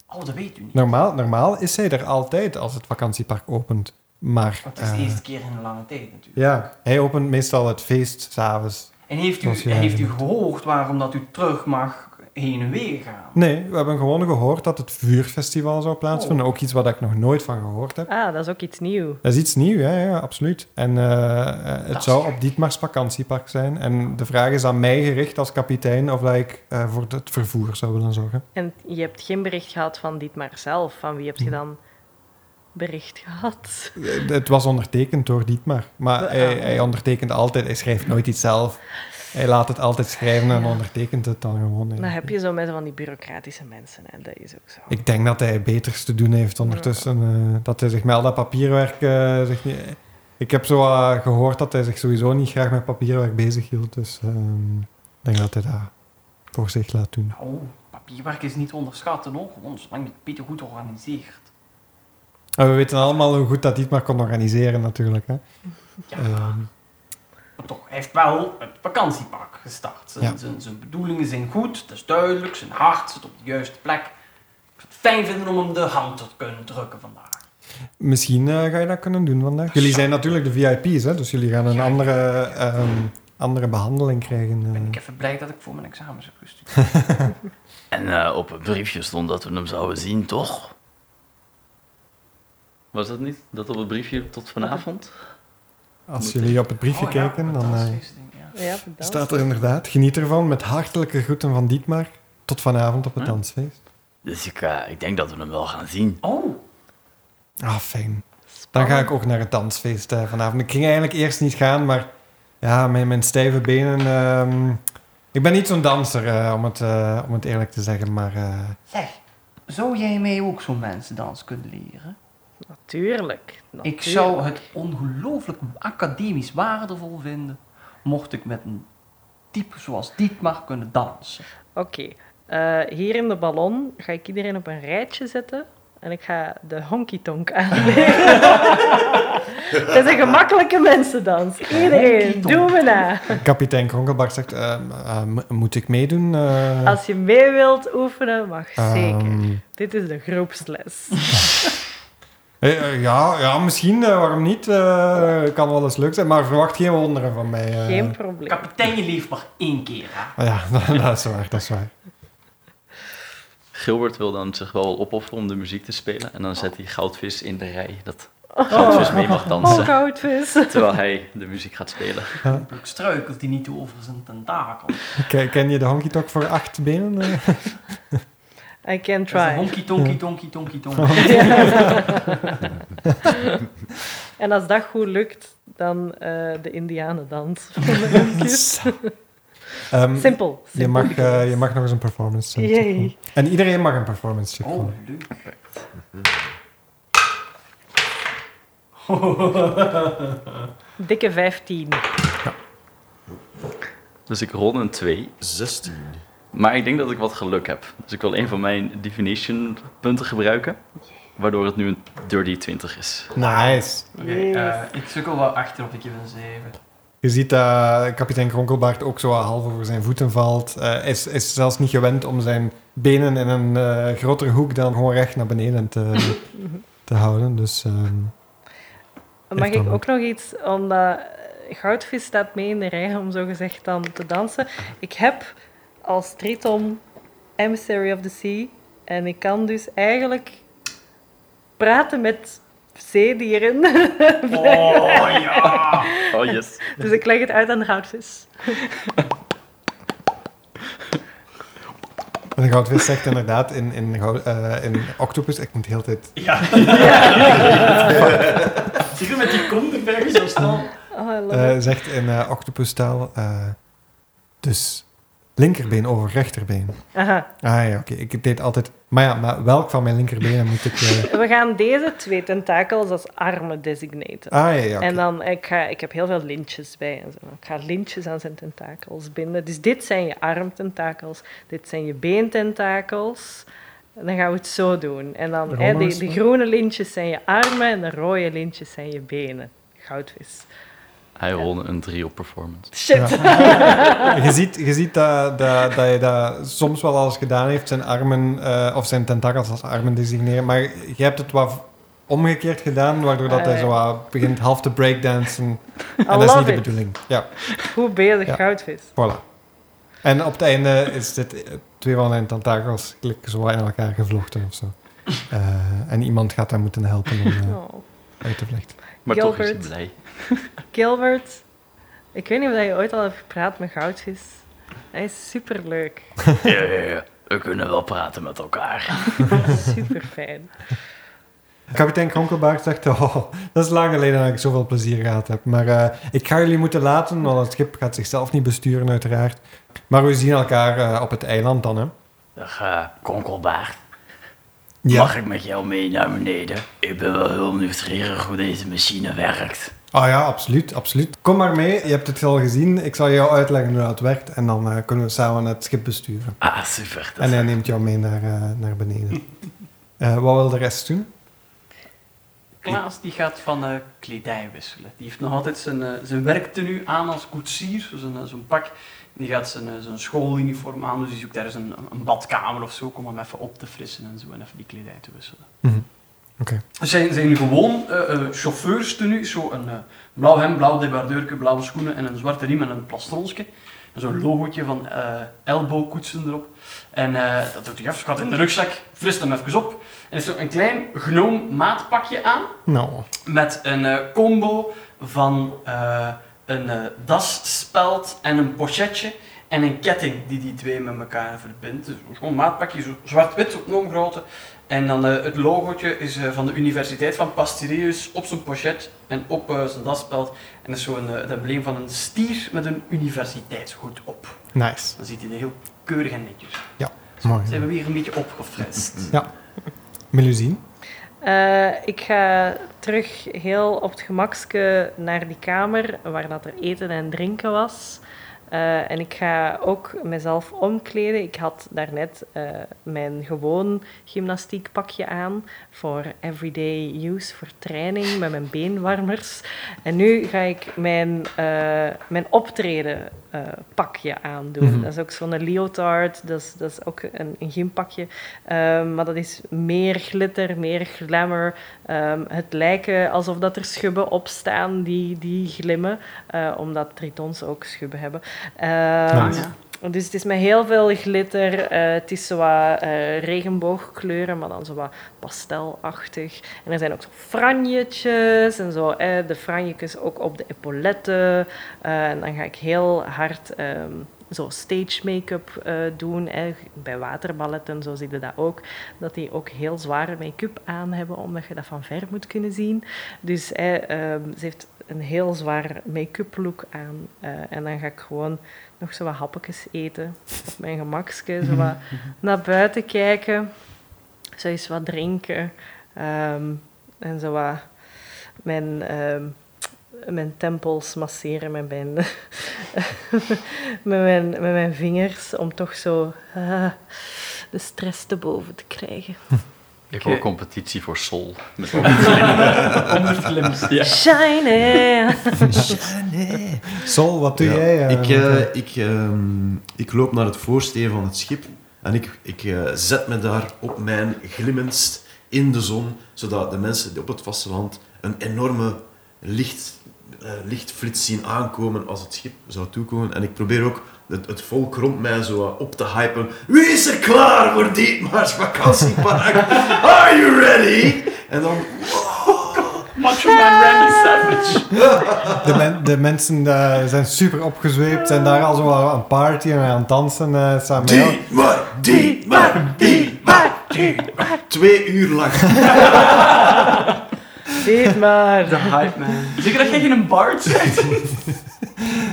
Oh, dat weet u niet. Normaal, normaal is hij er altijd als het vakantiepark opent. Maar Want het is de eh, eerste keer in een lange tijd natuurlijk. ja, hij opent meestal het feest s'avonds. En heeft u, heeft u gehoord waarom dat u terug mag heen en weer gaan? Nee, we hebben gewoon gehoord dat het vuurfestival zou plaatsvinden. Oh. Ook iets wat ik nog nooit van gehoord heb. Ah, dat is ook iets nieuws. Dat is iets nieuws, ja, ja absoluut. En eh, eh, het zou gek. op Dietmars vakantiepark zijn. En de vraag is aan mij gericht als kapitein of dat ik eh, voor het vervoer zou willen zorgen. En je hebt geen bericht gehad van Dietmar zelf. Van wie heb je dan bericht gehad? Eh, Het was ondertekend door Dietmar. Maar Ah. hij, hij ondertekent altijd, hij schrijft nooit iets zelf. Hij laat het altijd schrijven en Ja. ondertekent het dan gewoon. Dan heb je zo met van die bureaucratische mensen. En dat is ook zo. Ik denk dat hij beters te doen heeft ondertussen. eh, dat hij zich met al dat papierwerk... eh, zich niet- ik heb zo eh, gehoord dat hij zich sowieso niet graag met papierwerk bezig hield. Dus ehm, ik denk dat hij dat voor zich laat doen. Nou, papierwerk is niet te onderschatten hoor. Gewoon zolang je het beter goed organiseert. En we weten allemaal hoe goed dat Dietmar kon organiseren natuurlijk. Hè? Ja, Ehm, maar toch, hij heeft wel het vakantiepark gestart. Zijn, Ja. zijn, zijn bedoelingen zijn goed, dat is duidelijk, zijn hart zit op de juiste plek. Ik zou het fijn vinden om hem de hand te kunnen drukken vandaag. misschien eh, ga je dat kunnen doen vandaag. Jullie zijn natuurlijk de VIP's, hè? dus jullie gaan een Ja. andere, ehm, andere behandeling krijgen. eh. Ben ik even blij dat ik voor mijn examens heb gestudeerd. En eh, op het briefje stond dat we hem zouden zien, toch? Was dat niet? Dat op het briefje tot vanavond? Als jullie op het briefje Oh ja, kijken, dan eh, ja. Ja, bedankt. staat er inderdaad. Geniet ervan met hartelijke groeten van Dietmar. Tot vanavond op het dansfeest. Dus ik, eh, ik denk dat we hem wel gaan zien. Oh, Ah, fijn. Dan ga ik ook naar het dansfeest eh, vanavond. Ik ging eigenlijk eerst niet gaan, maar ja, mijn, mijn stijve benen. ehm, ik ben niet zo'n danser, eh, om, het, om het eerlijk te zeggen, maar eh, zeg, zou jij mij ook zo'n mensendans kunnen leren? Natuurlijk. Ik zou het ongelooflijk academisch waardevol vinden mocht ik met een type zoals Dietmar kunnen dansen. Oké. eh, hier in de ballon ga ik iedereen op een rijtje zetten. en ik ga de honky tonk aanleren. Het is een gemakkelijke mensendans. Iedereen, doe me na. Kapitein Kronkelbart zegt, eh, eh, m- moet ik meedoen? Eh, Als je mee wilt oefenen, mag zeker. ehm, Dit is de groepsles. eh, eh, ja, ja, misschien, eh, waarom niet? Kan wel eens leuk zijn, maar verwacht geen wonderen van mij. Geen probleem. Kapitein, je leeft maar één keer, hè. Ah ja, dat is waar, dat is waar. Gilbert wil dan zich wel opofferen om de muziek te spelen. En dan zet hij Goudvis in de rij. Dat Goudvis mee mag Oh, dansen. goudvis. Terwijl hij de muziek gaat spelen. Ook struikelt hij niet over zijn tentakel. Ken, ken je de honky tonk voor acht benen? I can Dat is een try. honky tonky tonky tonky tonky. En als dat goed lukt, dan eh, de indianendans. van de. Ehm, Simpel. je, mag, eh, je mag nog eens een performance check Yay. doen. En iedereen mag een performance check Oh, doen. leuk. Dikke 15. Dus ik rol een 2. 16. Maar ik denk dat ik wat geluk heb. Dus ik wil een van mijn divination punten gebruiken. Waardoor het nu een dirty 20 is. Nice. Oké, Yes. eh, ik sukkel wel achter op ik heb een 7. Je ziet dat kapitein Kronkelbaard ook zo half over zijn voeten valt. Hij is, is zelfs niet gewend om zijn benen in een eh, grotere hoek dan gewoon recht naar beneden te, te houden. Dus ehm, Mag ik ook nog iets, omdat Goudvis staat mee in de rij om zo gezegd dan te dansen. Ik heb als triton Emissary of the Sea en ik kan dus eigenlijk praten met zeedieren. Oh ja! Oh yes. dus ik leg het uit aan de goudvis. en de goudvis zegt inderdaad in, in, eh, in Octopus, ik moet de hele tijd... Ja. Zie je met die kont erbij zo snel? Oh, eh, zegt in eh Octopus-taal, eh, dus linkerbeen over rechterbeen. Aha. Ah ja, oké. Ik deed altijd... Maar ja, maar welk van mijn linkerbenen moet ik... eh, We gaan deze twee tentakels als armen designaten. Ah ja, ja. En dan, ik, ga, ik heb heel veel lintjes bij. En zo. Ik ga lintjes aan zijn tentakels binden. Dus dit zijn je armtentakels, dit zijn je beententakels. En dan gaan we het zo doen. En dan, hè, de, groene lintjes zijn je armen en de rode lintjes zijn je benen. Goudvis. Hij rolde een 3 op performance. Shit. Je ziet, je ziet dat, dat, dat je dat soms wel al eens gedaan heeft, zijn armen eh, of zijn tentakels als armen designeren. Maar je hebt het wat omgekeerd gedaan, waardoor dat hij Ah, zo begint half te breakdansen. I En dat is niet de bedoeling. Ja, bezig, Ja. goudvis. voilà. En op het einde is dit eh, twee van zijn tentakels gelijk zo in elkaar gevlochten of zo. Eh, en iemand gaat daar moeten helpen om eh, Oh. uit te vlechten. Maar toch is hij blij. Gilbert, ik weet niet of je ooit al hebt gepraat met goudvis. Hij is superleuk. Ja, ja, ja. We kunnen wel praten met elkaar. Super fijn. Kapitein Kronkelbaard zegt, oh, dat is lang geleden dat ik zoveel plezier gehad heb. Maar eh, ik ga jullie moeten laten, want het schip gaat zichzelf niet besturen uiteraard. Maar we zien elkaar eh, op het eiland dan, hè. Dag, uh, konkelbaard. Ja. Mag ik met jou mee naar beneden? Ik ben wel heel nieuwsgierig hoe deze machine werkt. Ah ja, absoluut, absoluut. Kom maar mee, je hebt het al gezien. Ik zal jou uitleggen hoe dat werkt en dan eh, kunnen we samen het schip besturen. Ah, super. En hij neemt jou mee naar, eh, naar beneden. Eh, wat wil de rest doen? Klaas die gaat van eh, kledij wisselen. Die heeft nog altijd zijn, zijn werktenu aan als koetsier, dus een, eh, zo'n pak. Die gaat zijn, zijn schooluniform aan, dus die zoekt ergens een, een badkamer of zo om hem even op te frissen en zo en even die kledij te wisselen. Mhm. Oké. Zijn, zijn gewoon chauffeurstenu is zo een eh, blauw hemd, blauw debardeurke, blauwe schoenen en een zwarte riem en een plastronsje. En zo'n logootje van elbowkoetsen erop. En dat doet hij af, gaat in de rugzak, frist hem even op. En heeft zo een klein gnoom maatpakje aan Nou, met een combo van een dasspeld en een pochetje en een ketting die die twee met elkaar verbindt. Dus gewoon een maatpakje, zo zwart-wit op noemgrootte. En dan eh, het logootje is eh, van de Universiteit van Pastireus op zijn pochet en op eh, zijn dasspeld. En dat is zo een, eh, het embleem van een stier met een universiteitshoed op. nice. Dan ziet hij er heel keurig en netjes. Mooi. Zijn we weer een beetje opgefrist. Melusine? Eh, ik ga terug heel op het gemakske naar die kamer waar dat er eten en drinken was. Eh, en ik ga ook mezelf omkleden. Ik had daarnet eh mijn gewoon gymnastiekpakje aan voor everyday use, voor training met mijn beenwarmers. En nu ga ik mijn, eh, mijn optreden pakje aandoen. Mhm. Dat is ook zo'n leotard, dat is, dat is ook een, een gympakje. Ehm, maar dat is meer glitter, meer glamour. Ehm, het lijken alsof dat er schubben op staan die, die glimmen, omdat tritons ook schubben hebben. Ehm, Nice. Dus het is met heel veel glitter. eh, het is zo wat eh, regenboogkleuren, maar dan zo wat pastelachtig. En er zijn ook zo franjetjes en zo. eh, de franjetjes ook op de epauletten. Eh, en dan ga ik heel hard ehm, zo stage make-up doen. eh. Bij waterballetten, zo zie je dat ook. Dat die ook heel zware make-up aan hebben, omdat je dat van ver moet kunnen zien. Dus eh, ehm, ze heeft een heel zwaar make-up look aan. Eh, en dan ga ik gewoon nog zo wat hapjes eten op mijn gemakske. Zo wat naar buiten kijken. Zo eens wat drinken. ehm, en zo wat mijn, ehm, mijn tempels masseren met mijn, met mijn, met mijn vingers. Om toch zo ah, de stress te boven te krijgen. Ik hoor competitie voor Sol. Met 100 glims. Ja. Shiny! Nee. Sol, wat doe Ja, jij? eh, ik, eh, eh, ik, ehm, ik loop naar het voorsteen van het schip en ik, ik eh, zet me daar op mijn glimmendst in de zon, zodat de mensen op het vasteland een enorme licht, eh, lichtflits zien aankomen als het schip zou toekomen. En ik probeer ook het, het volk rond mij zo op te hypen. Wie is er klaar voor Dietmar's vakantiepark? Are you ready? En dan... Macho Man Randy Savage. de, men- de mensen eh, zijn super opgezweept, zijn daar al zo aan het party en aan het dansen. eh samen met jou. Dietmar, Dietmar, Dietmar, Dietmar. Twee uur lang. Dit maar. De hype man. Zeker dat jij geen bard bent?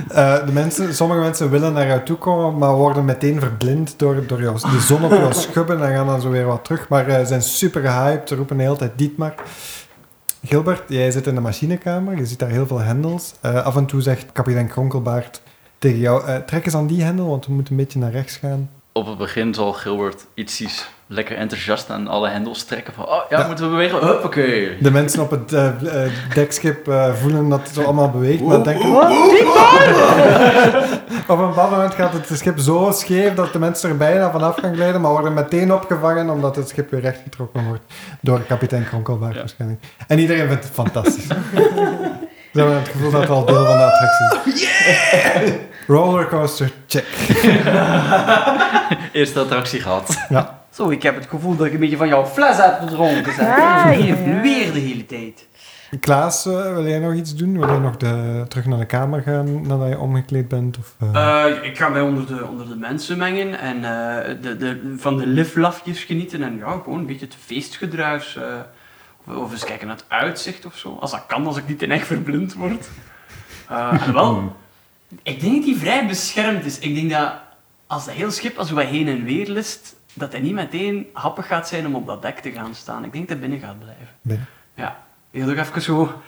Eh, de mensen, sommige mensen willen naar jou toe komen, maar worden meteen verblind door, door jou, de zon op jou schubben en gaan dan zo weer wat terug. Maar eh, zijn super gehyped, ze roepen de hele tijd Dietmar. Gilbert, jij zit in de machinekamer, je ziet daar heel veel hendels. Eh, af en toe zegt kapitein Kronkelbaard tegen jou, eh, trek eens aan die hendel, want we moeten een beetje naar rechts gaan. Op het begin zal Gilbert ietsjes lekker enthousiast aan alle hendels trekken. Van, oh ja, Ja. moeten we bewegen? Huppakee. De mensen op het eh, eh, dekschip eh, voelen dat het allemaal beweegt, maar denken... Wat? Op een bepaald moment gaat het schip zo scheef dat de mensen er bijna vanaf gaan glijden, maar worden meteen opgevangen omdat het schip weer rechtgetrokken wordt door kapitein Kronkelbaard Ja. waarschijnlijk. En iedereen vindt het fantastisch. Ze hebben het gevoel dat het al deel van de attractie is. Rollercoaster, check. Eerste attractie gehad. Zo, ik heb het gevoel dat ik een beetje van jouw fles heb gedronken. Zeg. Ah, Je ja. weer de hele tijd. Klaas, eh, wil jij nog iets doen? Wil jij nog de, terug naar de kamer gaan nadat je omgekleed bent? Of, eh? Eh, ik ga mij onder de, onder de mensen mengen en eh, de, de, van de liflafjes genieten en ja, gewoon een beetje het feestgedruis. eh, of, of eens kijken naar het uitzicht of zo. Als dat kan, als ik niet in echt verblind word. Eh, en wel, ik denk dat hij vrij beschermd is. Ik denk dat als dat heel schip als wij heen en weer list, dat hij niet meteen happig gaat zijn om op dat dek te gaan staan. Ik denk dat hij binnen gaat blijven. Binnen. Ja, heel nog even zo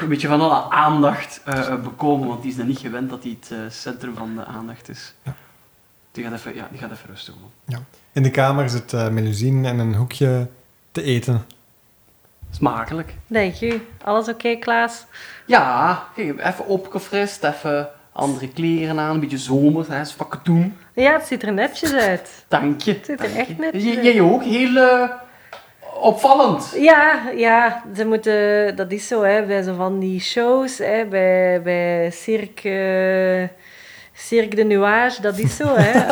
een beetje van alle aandacht eh, eh, bekomen, want die is dan niet gewend dat hij het eh, centrum van de aandacht is. Ja. Die gaat even, ja, die gaat even rustig gewoon. In de kamer zit uh, Melusine en een hoekje te eten. Smakelijk. Dank u. Alles oké, Klaas? Ja, kijk, even opgefrist, even andere kleren aan, een beetje zomer, hè, is van katoen. Ja, het ziet er netjes uit. Dank je. Het ziet er echt je. netjes uit. Jij ook, heel eh, opvallend. Ja, ja, ze moeten, dat is zo, hè, bij zo van die shows, hè, bij, bij Cirque, Cirque de Nuage, dat is zo, hè.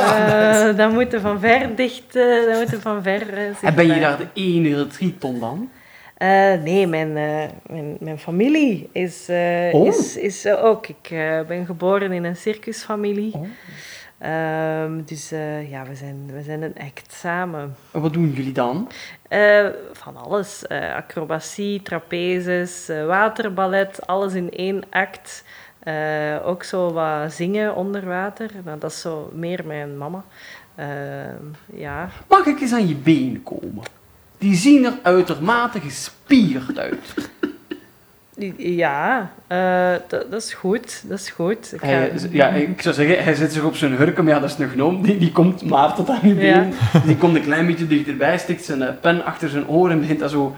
Eh dan moeten van ver dicht, eh, dan moeten van ver... En ben je daar de enige triton dan? Eh, nee, mijn, eh, mijn, mijn familie is, eh, Oh. is, is ook. Ik ben geboren in een circusfamilie. Oh. Ehm, dus ja, we zijn, we zijn een act samen. En wat doen jullie dan? Van alles. Acrobatie, trapezes, waterballet, alles in één act. Ook zo wat zingen onder water. Nou, dat is zo meer mijn mama. Ehm, ja. Mag ik eens aan je benen komen? Die zien er uitermate gespierd uit. Ja, eh, dat, dat is goed. Dat is goed. Ik ga- Hij, ja, ik zou zeggen, hij zit zich op zijn hurken, maar ja, dat is een gnoom. Die, die komt maar tot aan je Ja. been. Die komt een klein beetje dichterbij, stikt zijn eh, pen achter zijn oor en begint dat zo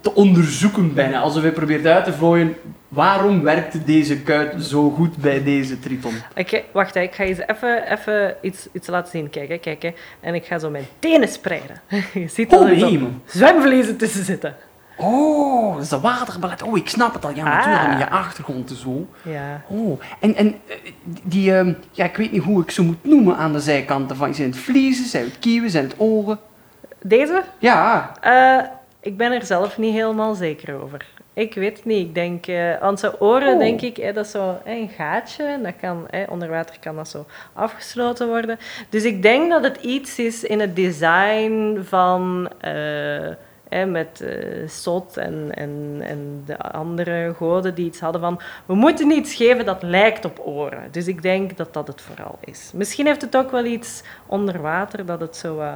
te onderzoeken bijna. Alsof hij probeert uit te vlooien, waarom werkte deze kuit zo goed bij deze triton? Oké, wacht, ik ga eens even, even iets, iets laten zien. Kijk, hè, kijk. Hè. En ik ga zo mijn tenen spreiden. Je ziet dat Oh, er zwemvliezen tussen zitten. Oh, dat is de waterballet. Oh, ik snap het al. Ja, natuurlijk, Ah. in je achtergrond en zo. Ja. Oh, en, en eh, die, ehm, ja, ik weet niet hoe ik ze moet noemen aan de zijkanten. Van, zijn het vliezen, zijn het kieuwen, zijn het oren? Deze? Ja, Eh, ik ben er zelf niet helemaal zeker over. Ik weet het niet. Ik denk, eh aan zijn oren Oh. denk ik, hè, dat is zo hè, een gaatje. Dat kan, onder water kan dat zo afgesloten worden. Dus ik denk dat het iets is in het design van... eh, hè, met eh Sot en, en, en de andere goden die iets hadden van... We moeten iets geven dat lijkt op oren. Dus ik denk dat dat het vooral is. Misschien heeft het ook wel iets onder water, dat het zo... eh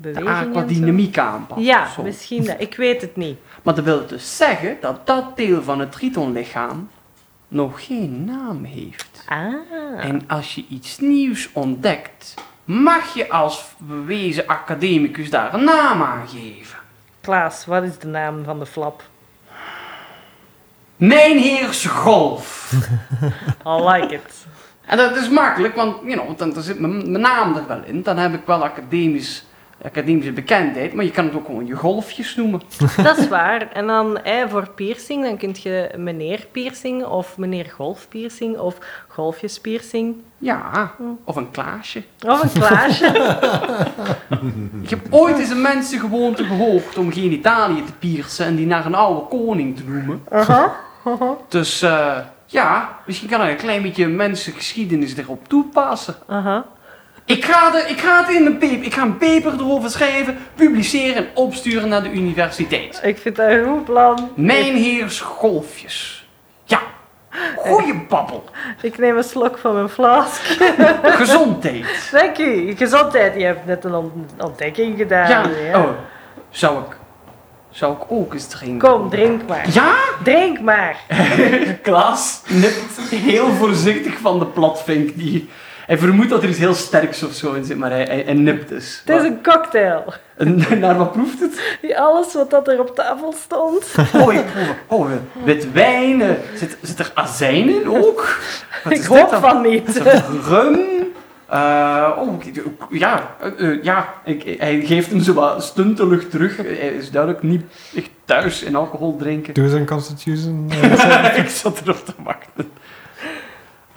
de beweging en zo- aquadynamiek aanpast. ja, zo. misschien dat. Ik weet het niet. Maar dat wil dus zeggen dat dat deel van het tritonlichaam nog geen naam heeft. Ah. En als je iets nieuws ontdekt, mag je als bewezen academicus daar een naam aan geven. Klaas, wat is de naam van de flap? Mijn heers golf. I like it. En dat is makkelijk, want you know, dan, dan zit mijn, mijn naam er wel in. Dan heb ik wel academisch, academische bekendheid, maar je kan het ook gewoon je golfjes noemen. Dat is waar. En dan voor piercing, dan kun je meneer piercing of meneer golfpiercing of golfjespiercing. Ja, of een Klaasje. Of een Klaasje. Ik heb ooit eens een mensengewoonte gehoord om genitaliën te piercen en die naar een oude koning te noemen. Aha. Dus eh, ja, misschien kan er een klein beetje mensengeschiedenis erop toepassen. Aha. Ik ga, ik ga het in een paper, ik ga een paper erover schrijven, publiceren en opsturen naar de universiteit. Ik vind dat een goed plan. Mijn heers golfjes. Ja, goeie babbel. Ik neem een slok van mijn fles. Gezondheid. Dank u. Gezondheid. Je hebt net een ont- ontdekking gedaan. Ja, ja. oh, zou ik, zou ik ook eens drinken? Kom, drink maar. Ja? Drink maar. Klaas nipt heel voorzichtig van de platvink. Die, hij vermoedt dat er iets heel sterks of zo in zit, maar hij, hij, hij nipt dus. Het is een cocktail. En naar wat proeft het? Die alles wat dat er op tafel stond. Oh, ik proef oh, wit wijn. eh, Zit, zit er azijn in ook? Wat Ik hoop dan? van niet. Is er rum? Eh, oh, ja, eh, ja ik, hij geeft hem zo wat stuntelig terug. Hij is duidelijk niet echt thuis in alcohol drinken. Doe eens een constitution. eh, ik zat erop te wachten.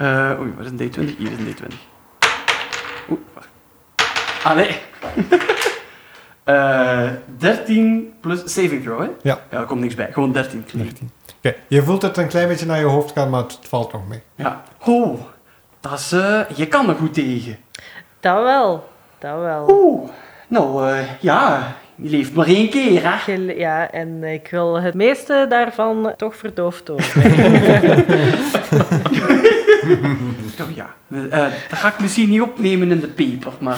Eh oei, wat is een D20? Hier is een D20. Oei, wacht. Ah, nee. Eh 13 plus saving throw, hè? Ja. Ja, er komt niks bij. Gewoon 13. 19. Oké, je voelt het een klein beetje naar je hoofd gaan, maar het valt nog mee. Ja. Oh, dat is... eh, je kan er goed tegen. Dat wel. Dat wel. Oeh. Nou, eh, ja. Je leeft maar één keer, hè? Ja, en ik wil het meeste daarvan toch verdoofd doen. Oh ja. Eh, dat ga ik misschien niet opnemen in de paper, maar...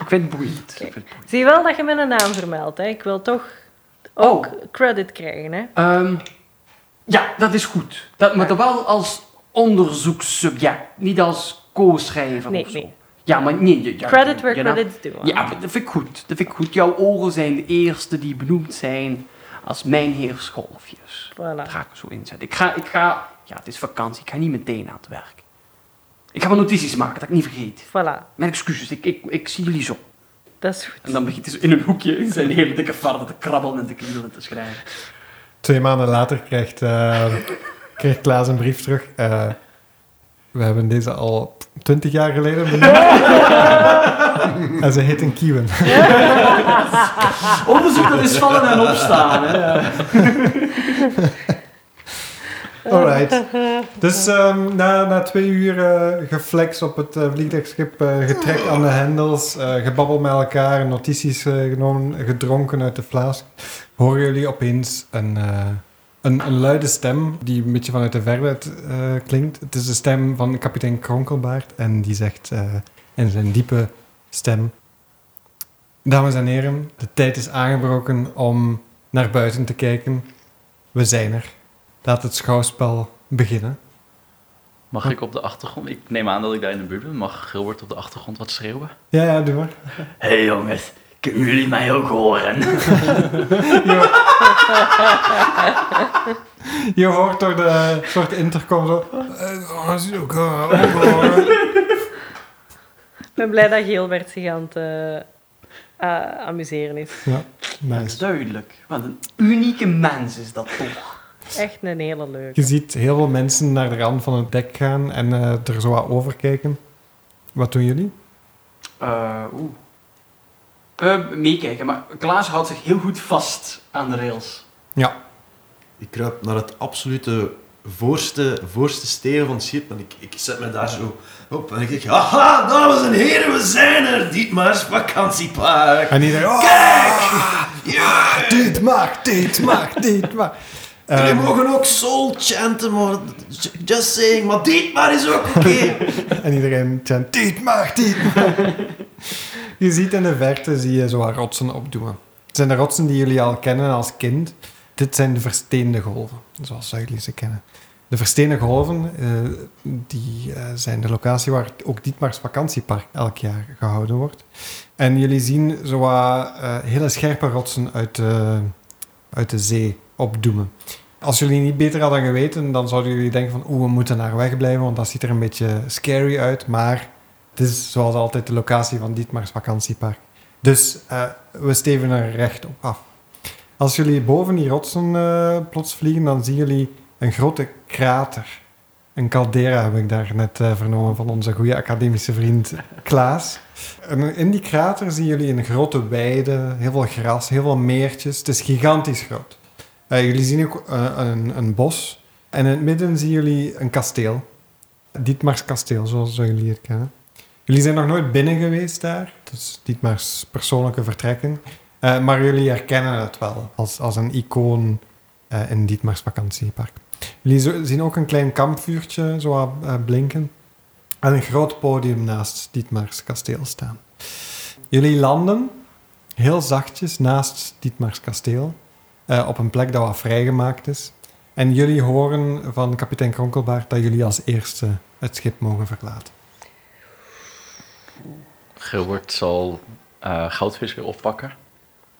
ik vind het boeiend. Ik vind het boeiend. Zie wel dat je mijn naam vermeldt. Hè. Ik wil toch ook credit krijgen. Hè. Ehm, ja, dat is goed. Dat, maar dan wel als onderzoekssubject, niet als co-schrijver Nee, of zo. nee. Ja, maar nee. Ja, Credit where je naam- credit's due. Ja, maar dat vind ik goed. Dat vind ik goed. Jouw ogen zijn de eerste die benoemd zijn als mijn heer Scholfjes. Dat Voilà. ga ik er zo inzetten. Ik ga, ik ga, ja, het is vakantie. Ik ga niet meteen aan het werk. Ik ga wel notities maken, dat ik niet vergeet. Voilà, Mijn excuses, ik, ik, ik zie jullie zo. dat is goed. En dan begint hij zo in een hoekje in zijn hele dikke varden te krabbelen en te kriebelen en te schrijven. Twee maanden later krijgt, eh, krijgt Klaas een brief terug. Eh, we hebben deze al twintig jaar geleden benoemd. en ze heet een kieuwen. Onderzoek dat is vallen en opstaan. Hè. Alright. Dus ehm, na, na twee uur eh, geflex op het uh, vliegtuigschip, eh, getrek aan de hendels, eh, gebabbel met elkaar, notities eh, genomen, gedronken uit de fles, horen jullie opeens een, eh, een, een luide stem die een beetje vanuit de verte eh, klinkt. Het is de stem van kapitein Kronkelbaard en die zegt eh, in zijn diepe stem... Dames en heren, de tijd is aangebroken om naar buiten te kijken. We zijn er. laat het schouwspel beginnen. Mag ik op de achtergrond? Ik neem aan dat ik daar in de buurt ben. Mag Gilbert op de achtergrond wat schreeuwen? Ja, ja, doe maar. Hé hey jongens, kunnen jullie mij ook horen? Je hoort door de soort intercom zo... "Eh, als je ook, horen." Ik ben blij dat Gilbert zich aan het eh, amuseren is. Ja, Dat is nice. duidelijk. Wat een unieke mens is dat toch. Echt een hele leuke. Je ziet heel veel mensen naar de rand van het dek gaan en eh, er zo wat overkijken. Wat doen jullie? Eh, Oeh. Eh, meekijken, maar Klaas houdt zich heel goed vast aan de rails. Ja. Ik kruip naar het absolute voorste, voorste steven van het schip en ik, ik zet me daar zo op en ik zeg, haha, dames en heren, we zijn er, Dietmar's vakantiepark. En iedereen... Oh, Ja, dit maakt, dit maakt, dit maakt. jullie Ehm, mogen ook soul chanten, maar just saying, maar Dietmar is ook oké. En iedereen chant, dit mag, dit mag. je ziet in de verte, zie je zo rotsen opdoemen. Het zijn de rotsen die jullie al kennen als kind. Dit zijn de versteende golven, zoals jullie ze kennen. De versteende golven, eh, die eh, zijn de locatie waar ook Dietmars vakantiepark elk jaar gehouden wordt. En jullie zien zo eh, hele scherpe rotsen uit de, uit de zee opdoemen. Als jullie niet beter hadden geweten, dan zouden jullie denken van oeh, we moeten naar weg blijven, want dat ziet er een beetje scary uit. Maar het is zoals altijd de locatie van Dietmars vakantiepark. Dus eh, we steven er recht op af. Als jullie boven die rotsen eh, plots vliegen, dan zien jullie een grote krater. Een caldera heb ik daar net eh, vernomen van onze goede academische vriend Klaas. En in die krater zien jullie een grote weide, heel veel gras, heel veel meertjes. Het is gigantisch groot. Jullie zien ook een, een bos. En in het midden zien jullie een kasteel. Dietmars kasteel, zoals jullie het kennen. Jullie zijn nog nooit binnen geweest daar. Dus Dietmars persoonlijke vertrekken. Eh, maar jullie herkennen het wel als, als een icoon eh, in Dietmars vakantiepark. Jullie zien ook een klein kampvuurtje zo eh, blinken. En een groot podium naast Dietmars kasteel staan. Jullie landen heel zachtjes naast Dietmars kasteel. op een plek dat wat vrijgemaakt is. En jullie horen van kapitein Kronkelbaard dat jullie als eerste het schip mogen verlaten. Gilbert zal eh, goudvis weer oppakken.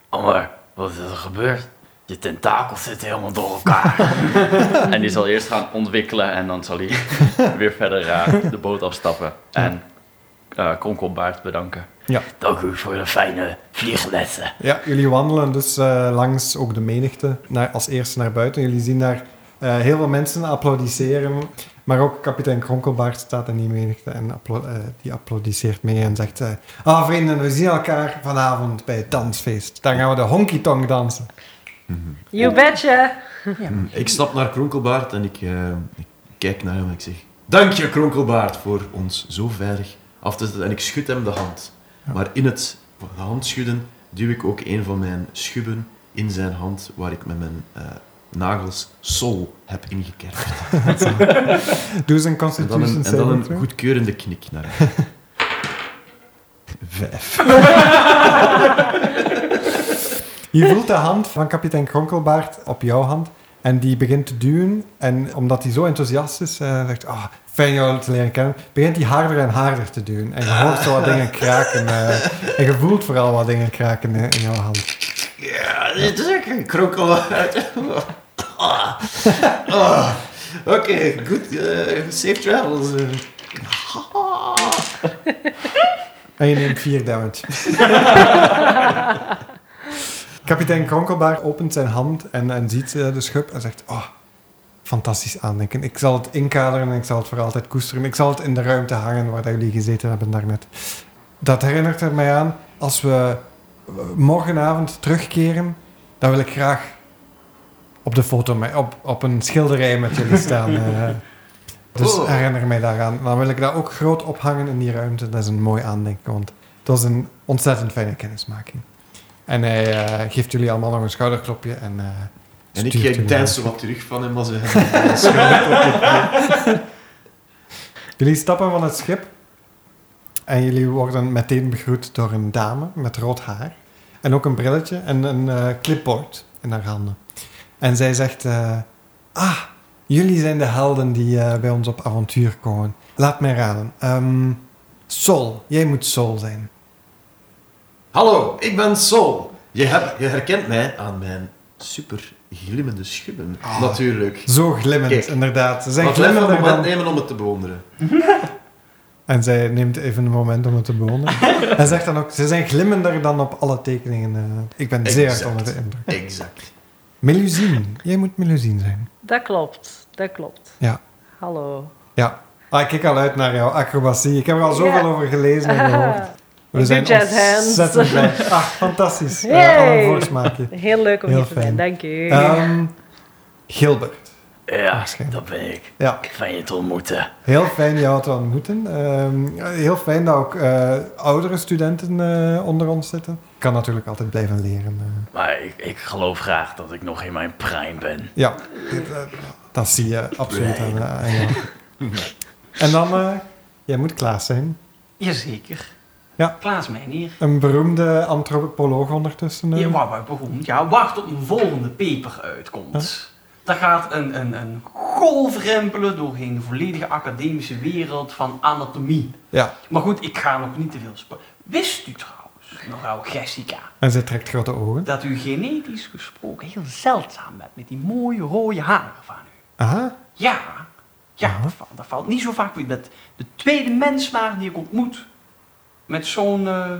Oh, maar wat is er gebeurd? Je tentakels zitten helemaal door elkaar. En die zal eerst gaan ontwikkelen en dan zal hij weer verder eh, de boot afstappen. En eh Kronkelbaard bedanken. Dank u voor de fijne vlieglessen. Ja, jullie wandelen dus eh, langs ook de menigte naar, als eerste naar buiten. Jullie zien daar eh, heel veel mensen applaudisseren. Maar ook kapitein Kronkelbaard staat in die menigte en applo- eh, die applaudisseert mee en zegt... eh, Ah vrienden, we zien elkaar vanavond bij het dansfeest. Dan gaan we de honky tonk dansen. You betcha! Hm, Ik stap naar Kronkelbaard en ik, eh, ik kijk naar hem en ik zeg... Dank je, Kronkelbaard, voor ons zo veilig af te zetten. En ik schud hem de hand. Ja. Maar in het handschudden duw ik ook een van mijn schubben in zijn hand, waar ik met mijn eh, nagels sol heb ingekerfd. Doe eens een En dan constitution een, en dan een goedkeurende knik naar hem. Vijf. Je voelt de hand van kapitein Kronkelbaard op jouw hand. En die begint te duwen. En omdat hij zo enthousiast is, eh, zegt... Ah, fijn jou te leren kennen. Begint hij harder en harder te duwen. En je hoort zo wat dingen kraken. eh, en je voelt vooral wat dingen kraken in, in jouw hand. Ja, dit is echt een Kronkelbaard. Ah. Ah. Oké, goed. eh, safe travels. eh. En je neemt 4 damage. Kapitein Kronkelbaard opent zijn hand en, en ziet eh, de schub en zegt... Oh, fantastisch aandenken. Ik zal het inkaderen en ik zal het voor altijd koesteren. Ik zal het in de ruimte hangen waar dat jullie gezeten hebben daarnet. Dat herinnert er mij aan, als we morgenavond terugkeren, dan wil ik graag op de foto, met, op, op een schilderij met jullie staan. eh. dus Oh. herinner mij daaraan. Dan wil ik dat ook groot ophangen in die ruimte. Dat is een mooi aandenken, want het was een ontzettend fijne kennismaking. En hij eh, geeft jullie allemaal nog een schouderklopje en... eh, En ik, naar- zo wat terug van hem als hij een schouderklopje Jullie stappen van het schip en jullie worden meteen begroet door een dame met rood haar. En ook een brilletje en een eh, clipboard in haar handen. En zij zegt, eh, Ah, jullie zijn de helden die eh, bij ons op avontuur komen. Laat mij raden. Ehm, Sol, jij moet Sol zijn. Hallo, ik ben Sol. Je, hebt, je herkent mij aan mijn super glimmende schubben. Ah. Natuurlijk. Zo glimmend, Kijk. inderdaad. Ze zijn glimmender moment dan... nemen om het te bewonderen. En zij neemt even een moment om het te bewonderen. en zegt dan ook, ze zijn glimmender dan op alle tekeningen. eh. ik ben zeer onder de indruk. Exact. Melusine, jij moet Melusine zijn. Dat klopt, dat klopt. Ja. Hallo. Ja. Ah, ik kijk al uit naar jouw acrobatie. Ik heb er al zoveel Ja. over gelezen en gehoord. We Ik zijn ontzettend blij. Ah, fantastisch. Eh, Yay. al een voorsmaakje. Heel leuk om Heel hier te zijn, dank u. Ehm, Gilbert. Ja, Waarschijnlijk. dat ben ik. Ja, Fijn je te ontmoeten. heel fijn jou te ontmoeten. Ehm, heel fijn dat ook eh, oudere studenten eh, onder ons zitten. Ik kan natuurlijk altijd blijven leren. eh. Maar ik, ik geloof graag dat ik nog in mijn prime ben. ja, dit, dat zie je absoluut aan, aan jou. En dan, eh, jij moet Klaas zijn. Jazeker. Ja. Klaas Meijnier. Een beroemde antropoloog ondertussen. Ja, waar begon. Ja, wacht tot een volgende paper uitkomt. Daar gaat een, een, een golf rempelen doorheen de volledige academische wereld van anatomie. ja. Maar goed, ik ga nog niet te veel. Wist u trouwens, mevrouw Jessica, En zij trekt grote ogen. dat u genetisch gesproken heel zeldzaam bent met die mooie rode haren van u? Aha. Ja, ja Aha. dat, valt, dat valt niet zo vaak. U bent de tweede mens maar die ik ontmoet met zo'n eh,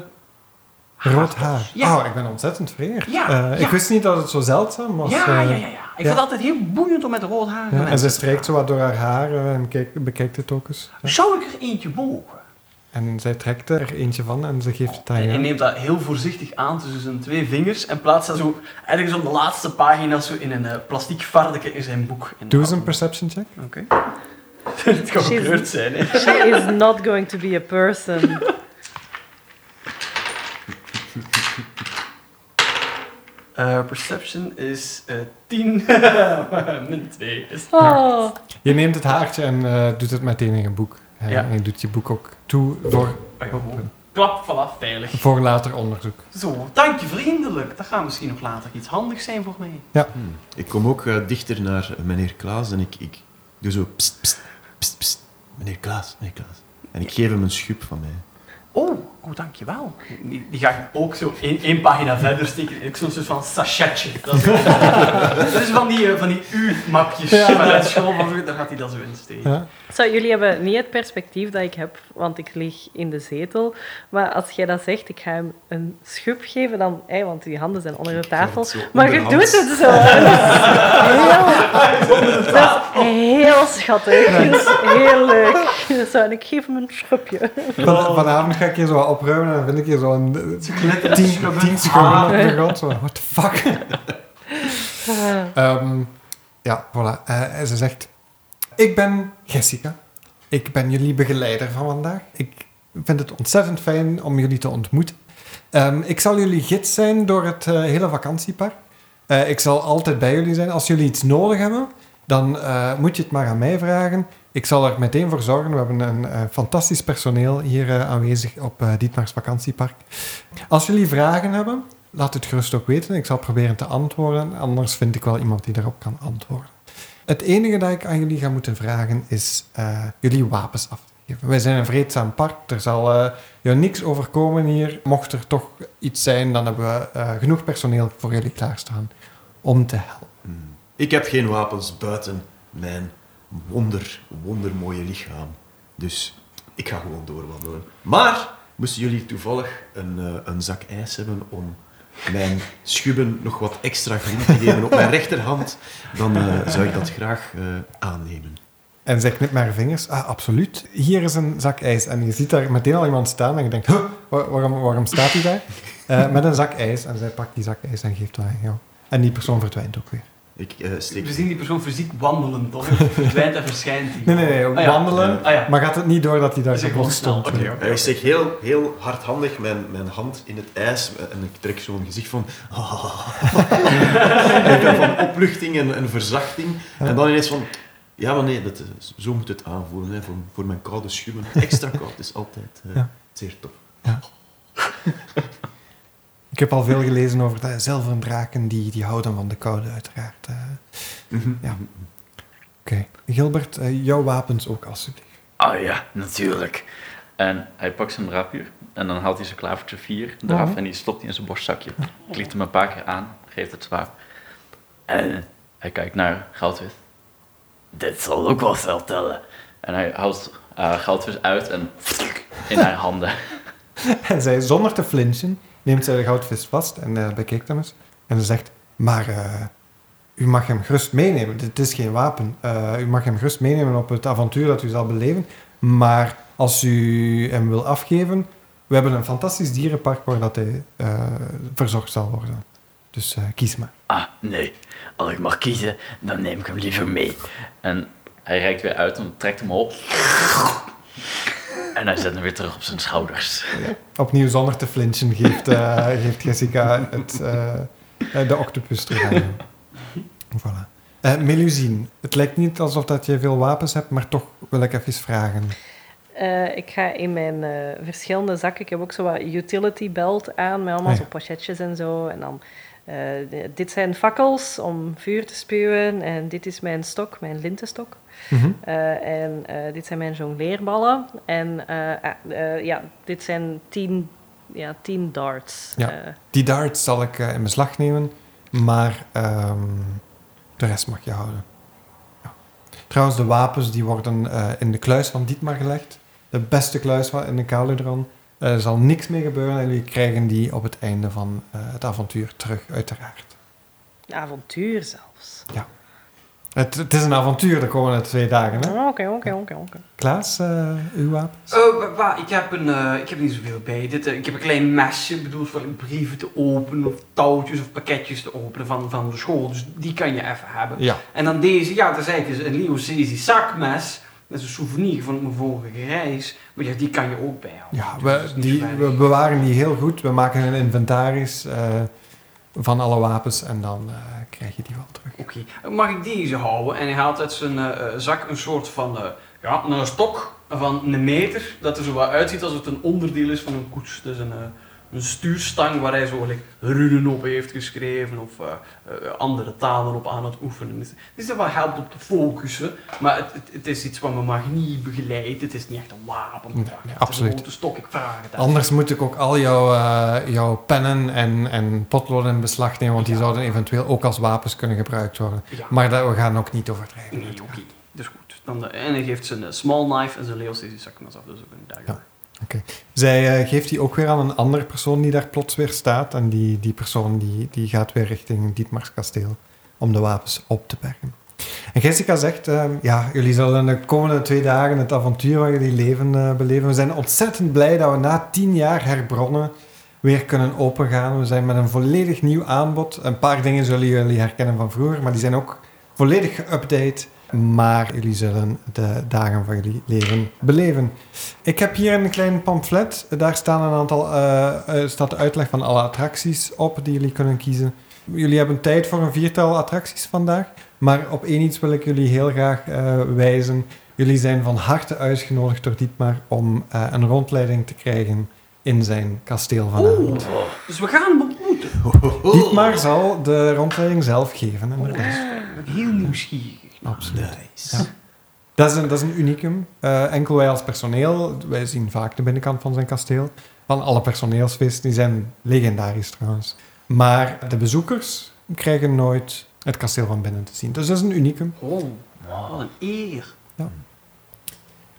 Rood haar. Ja. Oh, ik ben ontzettend vereerd. Ja, Eh, Ik wist niet dat het zo zeldzaam was. ja, eh. ja, ja, ja. Ik ja. vind het altijd heel boeiend om met rood haar Ja, en ze strijkt zo wat door haar haar eh, en kijkt, bekijkt het ook eens. Ja. Zou ik er eentje mogen? En zij trekt er eentje van en ze geeft het aan En neemt dat heel voorzichtig aan tussen zijn twee vingers en plaatst dat zo ergens op de laatste pagina zo in een eh, plastiek varkje in zijn boek. Doe eens een perception check. Oké. het kan gekleurd zijn, hè. She is not going to be a person. Eh, perception is eh 10 min 2. Is Oh. Je neemt het haartje en eh, doet het meteen in je boek. Eh, Ja. En je doet je boek ook toe voor, Oh ja. Klap, voilà, veilig. voor later onderzoek. Zo, dank je vriendelijk. Dat gaat misschien nog later iets handigs zijn voor mij. Hmm. Ik kom ook eh, dichter naar eh, meneer Klaas en ik, ik doe zo pst, pst, pst, pst. Meneer Klaas, meneer Klaas. En ik geef hem een schub van mij. Oh, oh dankjewel. Die, die ga ik ook zo één, één pagina verder steken. Ik zo'n soort van sachetje. Dat is, dat is van die, eh, van die U-mapjes Ja. vanuit school. Daar gaat hij dat zo in steken. Ja? Zo, jullie hebben niet het perspectief dat ik heb, want ik lig in de zetel. Maar als jij dat zegt, ik ga hem een schub geven, dan... Hey, want die handen zijn onder de tafel. Maar je doet het zo. Dat is heel, dat is heel schattig. Dat is heel leuk. Zo, en ik geef hem een schubje. Van, vanavond ga ik hier zo opruimen en dan vind ik hier zo'n eh, tien, tien schubben op de grond. Zo, what the fuck? Ehm, ja, voilà. Eh, en ze zegt... Ik ben Jessica. Ik ben jullie begeleider van vandaag. Ik vind het ontzettend fijn om jullie te ontmoeten. Ehm, ik zal jullie gids zijn door het eh, hele vakantiepark. Eh, ik zal altijd bij jullie zijn. Als jullie iets nodig hebben, dan eh, moet je het maar aan mij vragen. Ik zal er meteen voor zorgen. We hebben een eh, fantastisch personeel hier eh, aanwezig op Dietmar's vakantiepark. Als jullie vragen hebben, laat het gerust ook weten. Ik zal proberen te antwoorden. Anders vind ik wel iemand die daarop kan antwoorden. Het enige dat ik aan jullie ga moeten vragen is jullie wapens af. Wij zijn een vreedzaam park. Er zal eh je niks overkomen hier. Mocht er toch iets zijn, dan hebben we genoeg personeel voor jullie klaarstaan om te helpen. Ik heb geen wapens buiten mijn wonder, wondermooie lichaam. Dus ik ga gewoon doorwandelen. Maar moesten jullie toevallig een, eh, een zak ijs hebben om mijn schubben nog wat extra groen te geven op mijn rechterhand, dan eh, zou ik dat graag eh, aannemen. En zij knipt met haar vingers. Ah, absoluut. Hier is een zak ijs. En je ziet daar meteen al iemand staan en je denkt, huh, waar- waarom, waarom staat hij daar? Met een zak ijs. En zij pakt die zak ijs en geeft dat aan jou. En die persoon verdwijnt ook weer. Ik eh, steek... We zien die persoon fysiek wandelen, toch? Verdwijnt en verschijnt hij. Nee, nee, nee. ook Ah, ja. wandelen. Ah ja. Maar gaat het niet door dat hij daar zo gewoon stond? Oké, oké. Eh, Ik steek heel, heel hardhandig mijn, mijn hand in het ijs en ik trek zo'n gezicht van... van opluchting en, en verzachting. En dan ineens van... Ja, maar nee, dat, is- zo moet het aanvoelen. Hè, voor, voor mijn koude schubben. Extra koud is altijd eh, Ja. zeer tof. Ik heb al veel gelezen over de zilveren draken. Die, die houden van de koude, uiteraard. Eh, Mhm. Ja. Oké. Gilbert, eh, jouw wapens ook alsjeblieft. Ah ja, natuurlijk. En hij pakt zijn rapier en dan haalt hij zijn klavertje 4 eraf Mhm. en die stopt hij in zijn borstzakje. Klikt hem een paar keer aan, geeft het zwaar. En Hij kijkt naar Goudwit dit zal ook wel veel tellen. en hij haalt eh, Goudvis uit en in haar handen. En zij, zonder te flinchen, neemt zij de goudvis vast en eh, bekijkt hem eens. En ze zegt, maar eh, u mag hem gerust meenemen. Dit is geen wapen. Eh, u mag hem gerust meenemen op het avontuur dat u zal beleven. Maar als u hem wil afgeven, we hebben een fantastisch dierenpark waar dat hij verzorgd zal worden. Dus kies maar. Ah, nee. Als ik mag kiezen, dan neem ik hem liever mee. En hij reikt weer uit en trekt hem op. En hij zet hem weer terug op zijn schouders. Opnieuw zonder te flinchen geeft, eh, geeft Jessica het, eh, eh, de octopus terug aan hem. Voilà. Eh Melusine, het lijkt niet alsof dat je veel wapens hebt, maar toch wil ik even vragen. Eh, ik ga in mijn eh, verschillende zakken. Ik heb ook zo wat utility belt aan met allemaal Ah, ja. zo pochetjes en zo. En dan, eh, dit zijn fakkels om vuur te spuwen. En dit is mijn stok, mijn lintenstok. Mhm. Eh, en eh, dit zijn mijn jongleerballen. En ja, dit zijn tien, ja, tien darts. Ja. Die dart zal ik in beslag nemen, maar ehm, de rest mag je houden. Ja. Trouwens, de wapens die worden in de kluis van Dietmar gelegd. De beste kluis van- in de Kaludron. Er zal niks mee gebeuren en jullie krijgen die op het einde van eh, het avontuur terug, uiteraard. avontuur zelfs. Het, het is een avontuur de komende twee dagen, hè? Oké, oké, oké, oké. Klaas, eh, uw wapens? Oh, wa- wa, ik, heb een, eh, ik heb niet zoveel bij. Dit, eh, ik heb een klein mesje, bedoeld voor brieven te openen, of touwtjes of pakketjes te openen van, van de school. Dus die kan je even hebben. Ja. En dan deze, ja, dat is eigenlijk een Leo Sisi zakmes. Dat is een souvenir van mijn vorige reis. Maar ja, die kan je ook bijhouden. Ja, Dus we, die, we bewaren die heel goed. We maken een inventaris eh, van alle wapens en dan eh, krijg je die wel terug. Oké, mag ik deze houden? En hij haalt uit zijn eh, zak een soort van, ja, een stok van een meter. Dat er zo wat uitziet alsof het een onderdeel is van een koets. Dus een, een stuurstang waar hij zo like, runen op heeft geschreven of eh, eh, andere talen op aan het oefenen is. Het is dat wat helpt op te focussen, maar het, het, het is iets wat me mag niet begeleidt. Het is niet echt een wapen. Nee, het absoluut. is een grote stok, ik vraag het. Anders moet ik ook al jouw, eh, jouw pennen en, en potloden in beslag nemen, want die zouden eventueel ook als wapens kunnen gebruikt worden. Ja. Maar dat, we gaan ook niet overdrijven. Nee, oké. Dus goed. Dan, eh, en hij geeft zijn small knife en zijn Leo Sisi zakmes af. Dus ook een dagger. Zij eh, geeft die ook weer aan een andere persoon die daar plots weer staat. En die, die persoon die, die gaat weer richting Dietmars kasteel om de wapens op te bergen. En Jessica zegt, eh, ja, jullie zullen de komende twee dagen het avontuur waar jullie leven eh, beleven. We zijn ontzettend blij dat we na tien jaar herbronnen weer kunnen opengaan. We zijn met een volledig nieuw aanbod. Een paar dingen zullen jullie herkennen van vroeger, maar die zijn ook volledig geüpdate. Maar jullie zullen de dagen van jullie leven beleven. Ik heb hier een klein pamflet. Daar staan een aantal, eh, eh, staat de uitleg van alle attracties op die jullie kunnen kiezen. Jullie hebben tijd voor een viertal attracties vandaag. Maar op één iets wil ik jullie heel graag eh, wijzen. Jullie zijn van harte uitgenodigd door Dietmar om een rondleiding te krijgen in zijn kasteel vanavond. Dus we gaan hem ontmoeten. Dietmar zal de rondleiding zelf geven. Oh, inderdaad. heel nieuwsgierig. Absoluut. Nice. Ja. Dat is een, dat is een unicum. Eh, enkel wij als personeel, wij zien vaak de binnenkant van zijn kasteel. Van alle personeelsfeesten, die zijn legendarisch trouwens. Maar de bezoekers krijgen nooit het kasteel van binnen te zien. Dus dat is een unicum. Oh, wat een eer. Ja. En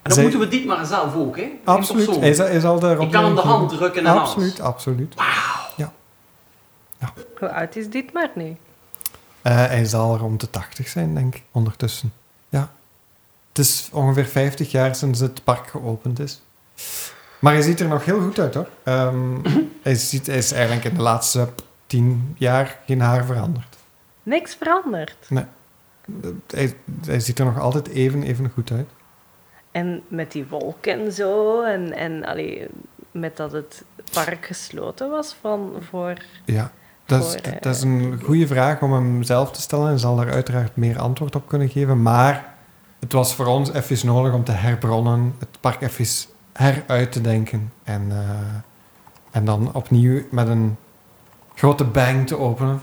dan Zij- moeten we dit maar zelf ook, hè? Absoluut. Hij zal, hij zal de Ik kan hem de hand drukken en Absoluut, alles. absoluut. Hoe oud is dit maar nu? Eh, hij zal rond de 80 zijn, denk ik, ondertussen. Ja. Het is ongeveer 50 jaar sinds het park geopend is. Maar hij ziet er nog heel goed uit, hoor. Ehm, hij, ziet, hij is eigenlijk in de laatste 10 jaar geen haar veranderd. Niks veranderd. Eh, Hij, hij ziet er nog altijd even, even goed uit. En met die wolken en zo, en, en allee, met dat het park gesloten was van, voor... Ja, dat is, Voor, eh, dat is een goede vraag om hem zelf te stellen. Hij zal daar uiteraard meer antwoord op kunnen geven. Maar het was voor ons even nodig om te herbronnen, het park even heruit te denken. En, eh, en dan opnieuw met een grote bang te openen.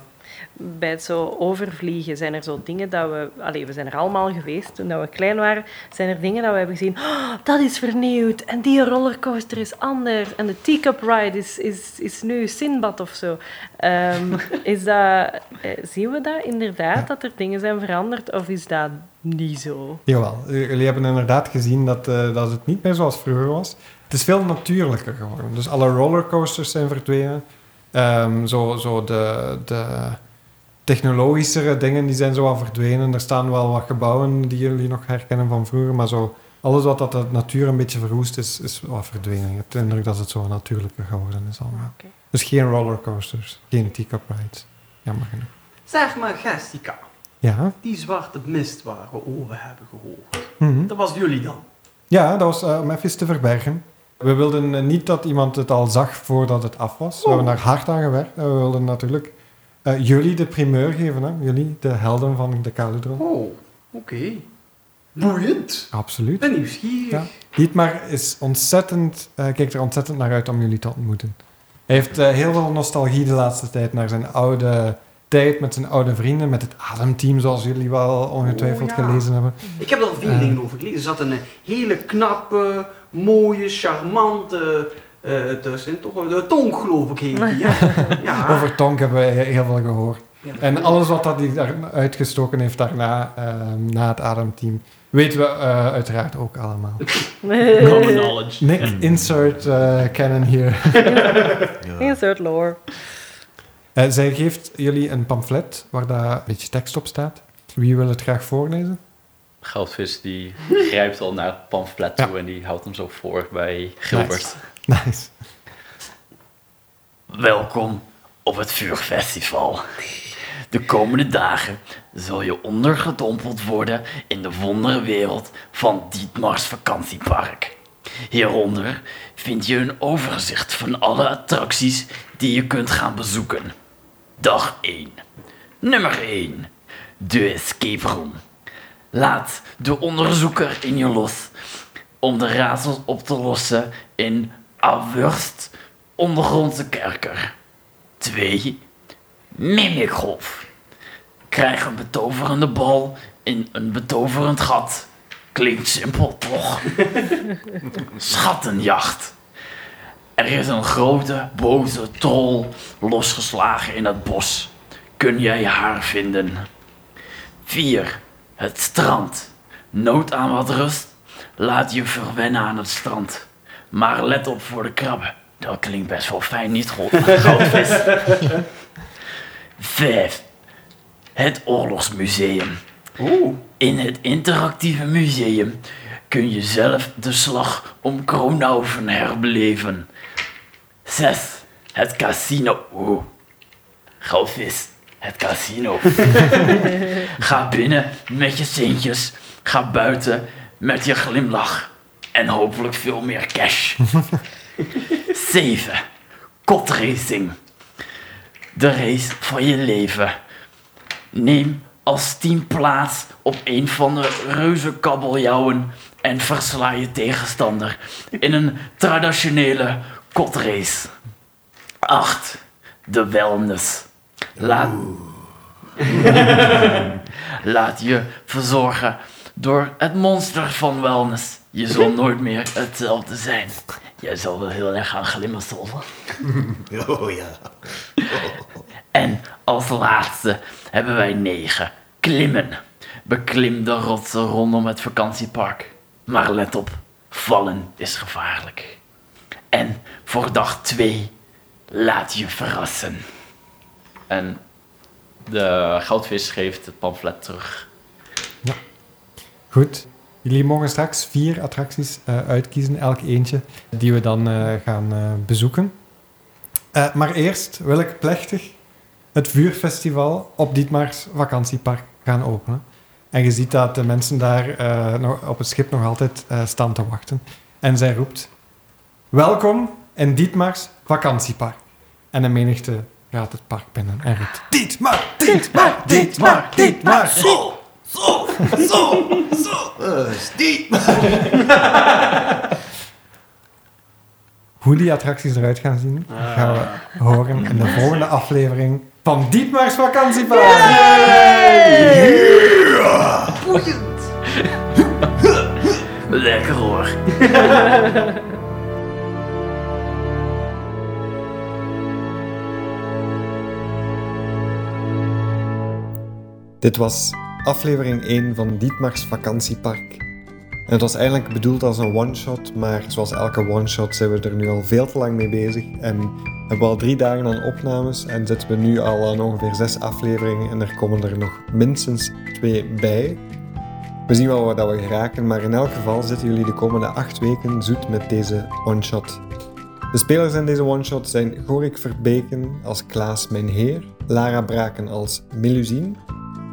Bij het zo overvliegen zijn er zo dingen dat we... Allee, we zijn er allemaal geweest toen dat we klein waren. Zijn er dingen dat we hebben gezien... "Oh, dat is vernieuwd. En die rollercoaster is anders. En de teacup ride is, is, is nu Sinbad of zo. Ehm, is dat, eh, zien we dat inderdaad, dat er dingen zijn veranderd? Of is dat niet zo? Jawel, jullie hebben inderdaad gezien dat, eh, dat het niet meer zoals vroeger was. Het is veel natuurlijker geworden. Dus alle rollercoasters zijn verdwenen. Ehm, zo, zo de, de technologischere dingen die zijn zo al verdwenen. Er staan wel wat gebouwen die jullie nog herkennen van vroeger, maar zo, alles wat dat de natuur een beetje verwoest is, is wat verdwenen. Je hebt de indruk dat het zo natuurlijker geworden is allemaal. Oké. Dus geen rollercoasters, geen teacup rides. Jammer genoeg. Zeg maar, Gestica, Ja, die zwarte mist waar we over hebben gehoord. mhm. Dat was jullie dan? Ja, dat was eh, om even te verbergen. We wilden eh, niet dat iemand het al zag voordat het af was. We hebben daar hard aan gewerkt. En we wilden natuurlijk eh, jullie de primeur geven. Hè? Jullie, de helden van de Kaludro. Oh, oké. Boeiend. Ik Absoluut. ben nieuwsgierig. Ja. Dietmar is ontzettend, eh, kijkt er ontzettend naar uit om jullie te ontmoeten. Hij heeft eh, heel veel nostalgie de laatste tijd naar zijn oude tijd met zijn oude vrienden, met het ademteam, zoals jullie wel ongetwijfeld Oh, ja. gelezen hebben. Ik heb er veel Eh. dingen over gelezen. Er zat een hele knappe, mooie, charmante... eh tussen, toch een tong, geloof ik, heet die. hè? Ja. Over Tonk hebben we heel veel gehoord. Ja. En alles wat dat hij daar uitgestoken heeft daarna, ehm, na het ademteam, weten we eh, uiteraard ook allemaal. Common knowledge. Nick, insert eh, canon hier. Ja. Insert lore. Eh, zij geeft jullie een pamflet waar daar een beetje tekst op staat. Wie wil het graag voorlezen? Goudvis die grijpt al naar het pamflet toe en die houdt hem zo voor bij Gilbert. Nice. Welkom op het Vuurfestival. De komende dagen zul je ondergedompeld worden in de wonderwereld van Dietmars vakantiepark. Hieronder vind je een overzicht van alle attracties die je kunt gaan bezoeken. Dag 1. Nummer 1. De escape room. Laat de onderzoeker in je los om de raadsels op te lossen in Awurst ondergrondse kerker. 2. Mimikgolf. Krijg een betoverende bal in een betoverend gat. Klinkt simpel, toch? Schattenjacht. Er is een grote, boze troll losgeslagen in het bos. Kun jij haar vinden? 4. Het strand. Nood aan wat rust? Laat je verwennen aan het strand. Maar let op voor de krabben. Dat klinkt best wel fijn, niet goed? Goudvis. 5. Het Oorlogsmuseum. Oeh. In het interactieve museum kun je zelf de slag om Kronauven herbeleven. 6. Het casino. Oeh. Goudvis. Het casino. Ga binnen met je centjes. Ga buiten met je glimlach. En hopelijk veel meer cash. 7. Kotracing. De race van je leven. Neem als team plaats op een van de reuze kabeljauwen en versla je tegenstander in een traditionele kotrace. 8. De wellness. Laat, Laat je verzorgen door het monster van wellness. Je zal nooit meer hetzelfde zijn. Jij zal wel heel erg gaan glimmen, Oh ja. En als laatste hebben wij negen. Klimmen. Beklim de rotsen rondom het vakantiepark. Maar let op, vallen is gevaarlijk. En voor dag twee, laat je verrassen. En de goudvis geeft het pamflet terug. Goed. Jullie mogen straks vier attracties eh, uitkiezen, elk eentje, die we dan eh, gaan eh, bezoeken. Maar eerst wil ik plechtig het vuurfestival op Dietmars vakantiepark gaan openen. En je ziet dat de mensen daar nog op het schip nog altijd staan te wachten. En zij roept, welkom in Dietmars vakantiepark. En de menigte gaat het park binnen en roept, Dietmar, Dietmar, Dietmar, Dietmar. Zo, zo, zo, zo. Uh, Steve. Hoe die attracties eruit gaan zien, gaan we horen in de volgende aflevering van Dietmar's vakantiepark. Lekker hoor. Dit was aflevering 1 van Dietmar's vakantiepark. Het was eigenlijk bedoeld als een one-shot, maar zoals elke one-shot zijn we er nu al veel te lang mee bezig. En hebben we al drie dagen aan opnames en zitten we nu al aan ongeveer zes afleveringen en er komen er nog minstens twee bij. We zien wel wat dat we geraken, maar in elk geval zitten jullie de komende acht weken zoet met deze one-shot. De spelers in deze one-shot zijn Gorik Verbeken als Klaas Mijn Heer, Lara Braken als Melusine,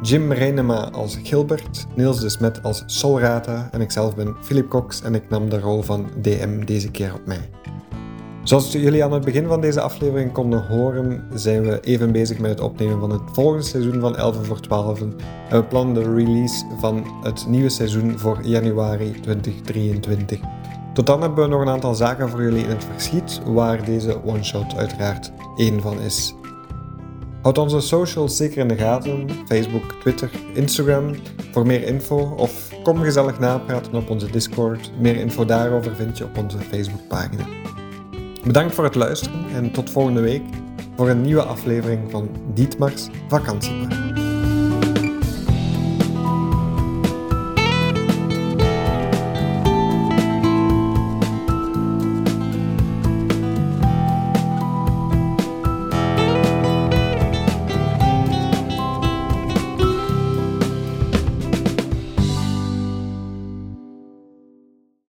Jim Reinema als Gilbert, Niels de Smet als Solrata en ikzelf ben Philip Cox en ik nam de rol van DM deze keer op mij. Zoals jullie aan het begin van deze aflevering konden horen, zijn we even bezig met het opnemen van het volgende seizoen van 11 voor 12 en we plannen de release van het nieuwe seizoen voor januari 2023. Tot dan hebben we nog een aantal zaken voor jullie in het verschiet, waar deze one-shot uiteraard één van is. Houd onze socials zeker in de gaten: Facebook, Twitter, Instagram voor meer info of kom gezellig napraten op onze Discord. Meer info daarover vind je op onze Facebookpagina. Bedankt voor het luisteren en tot volgende week voor een nieuwe aflevering van Dietmar's Vakantiepark.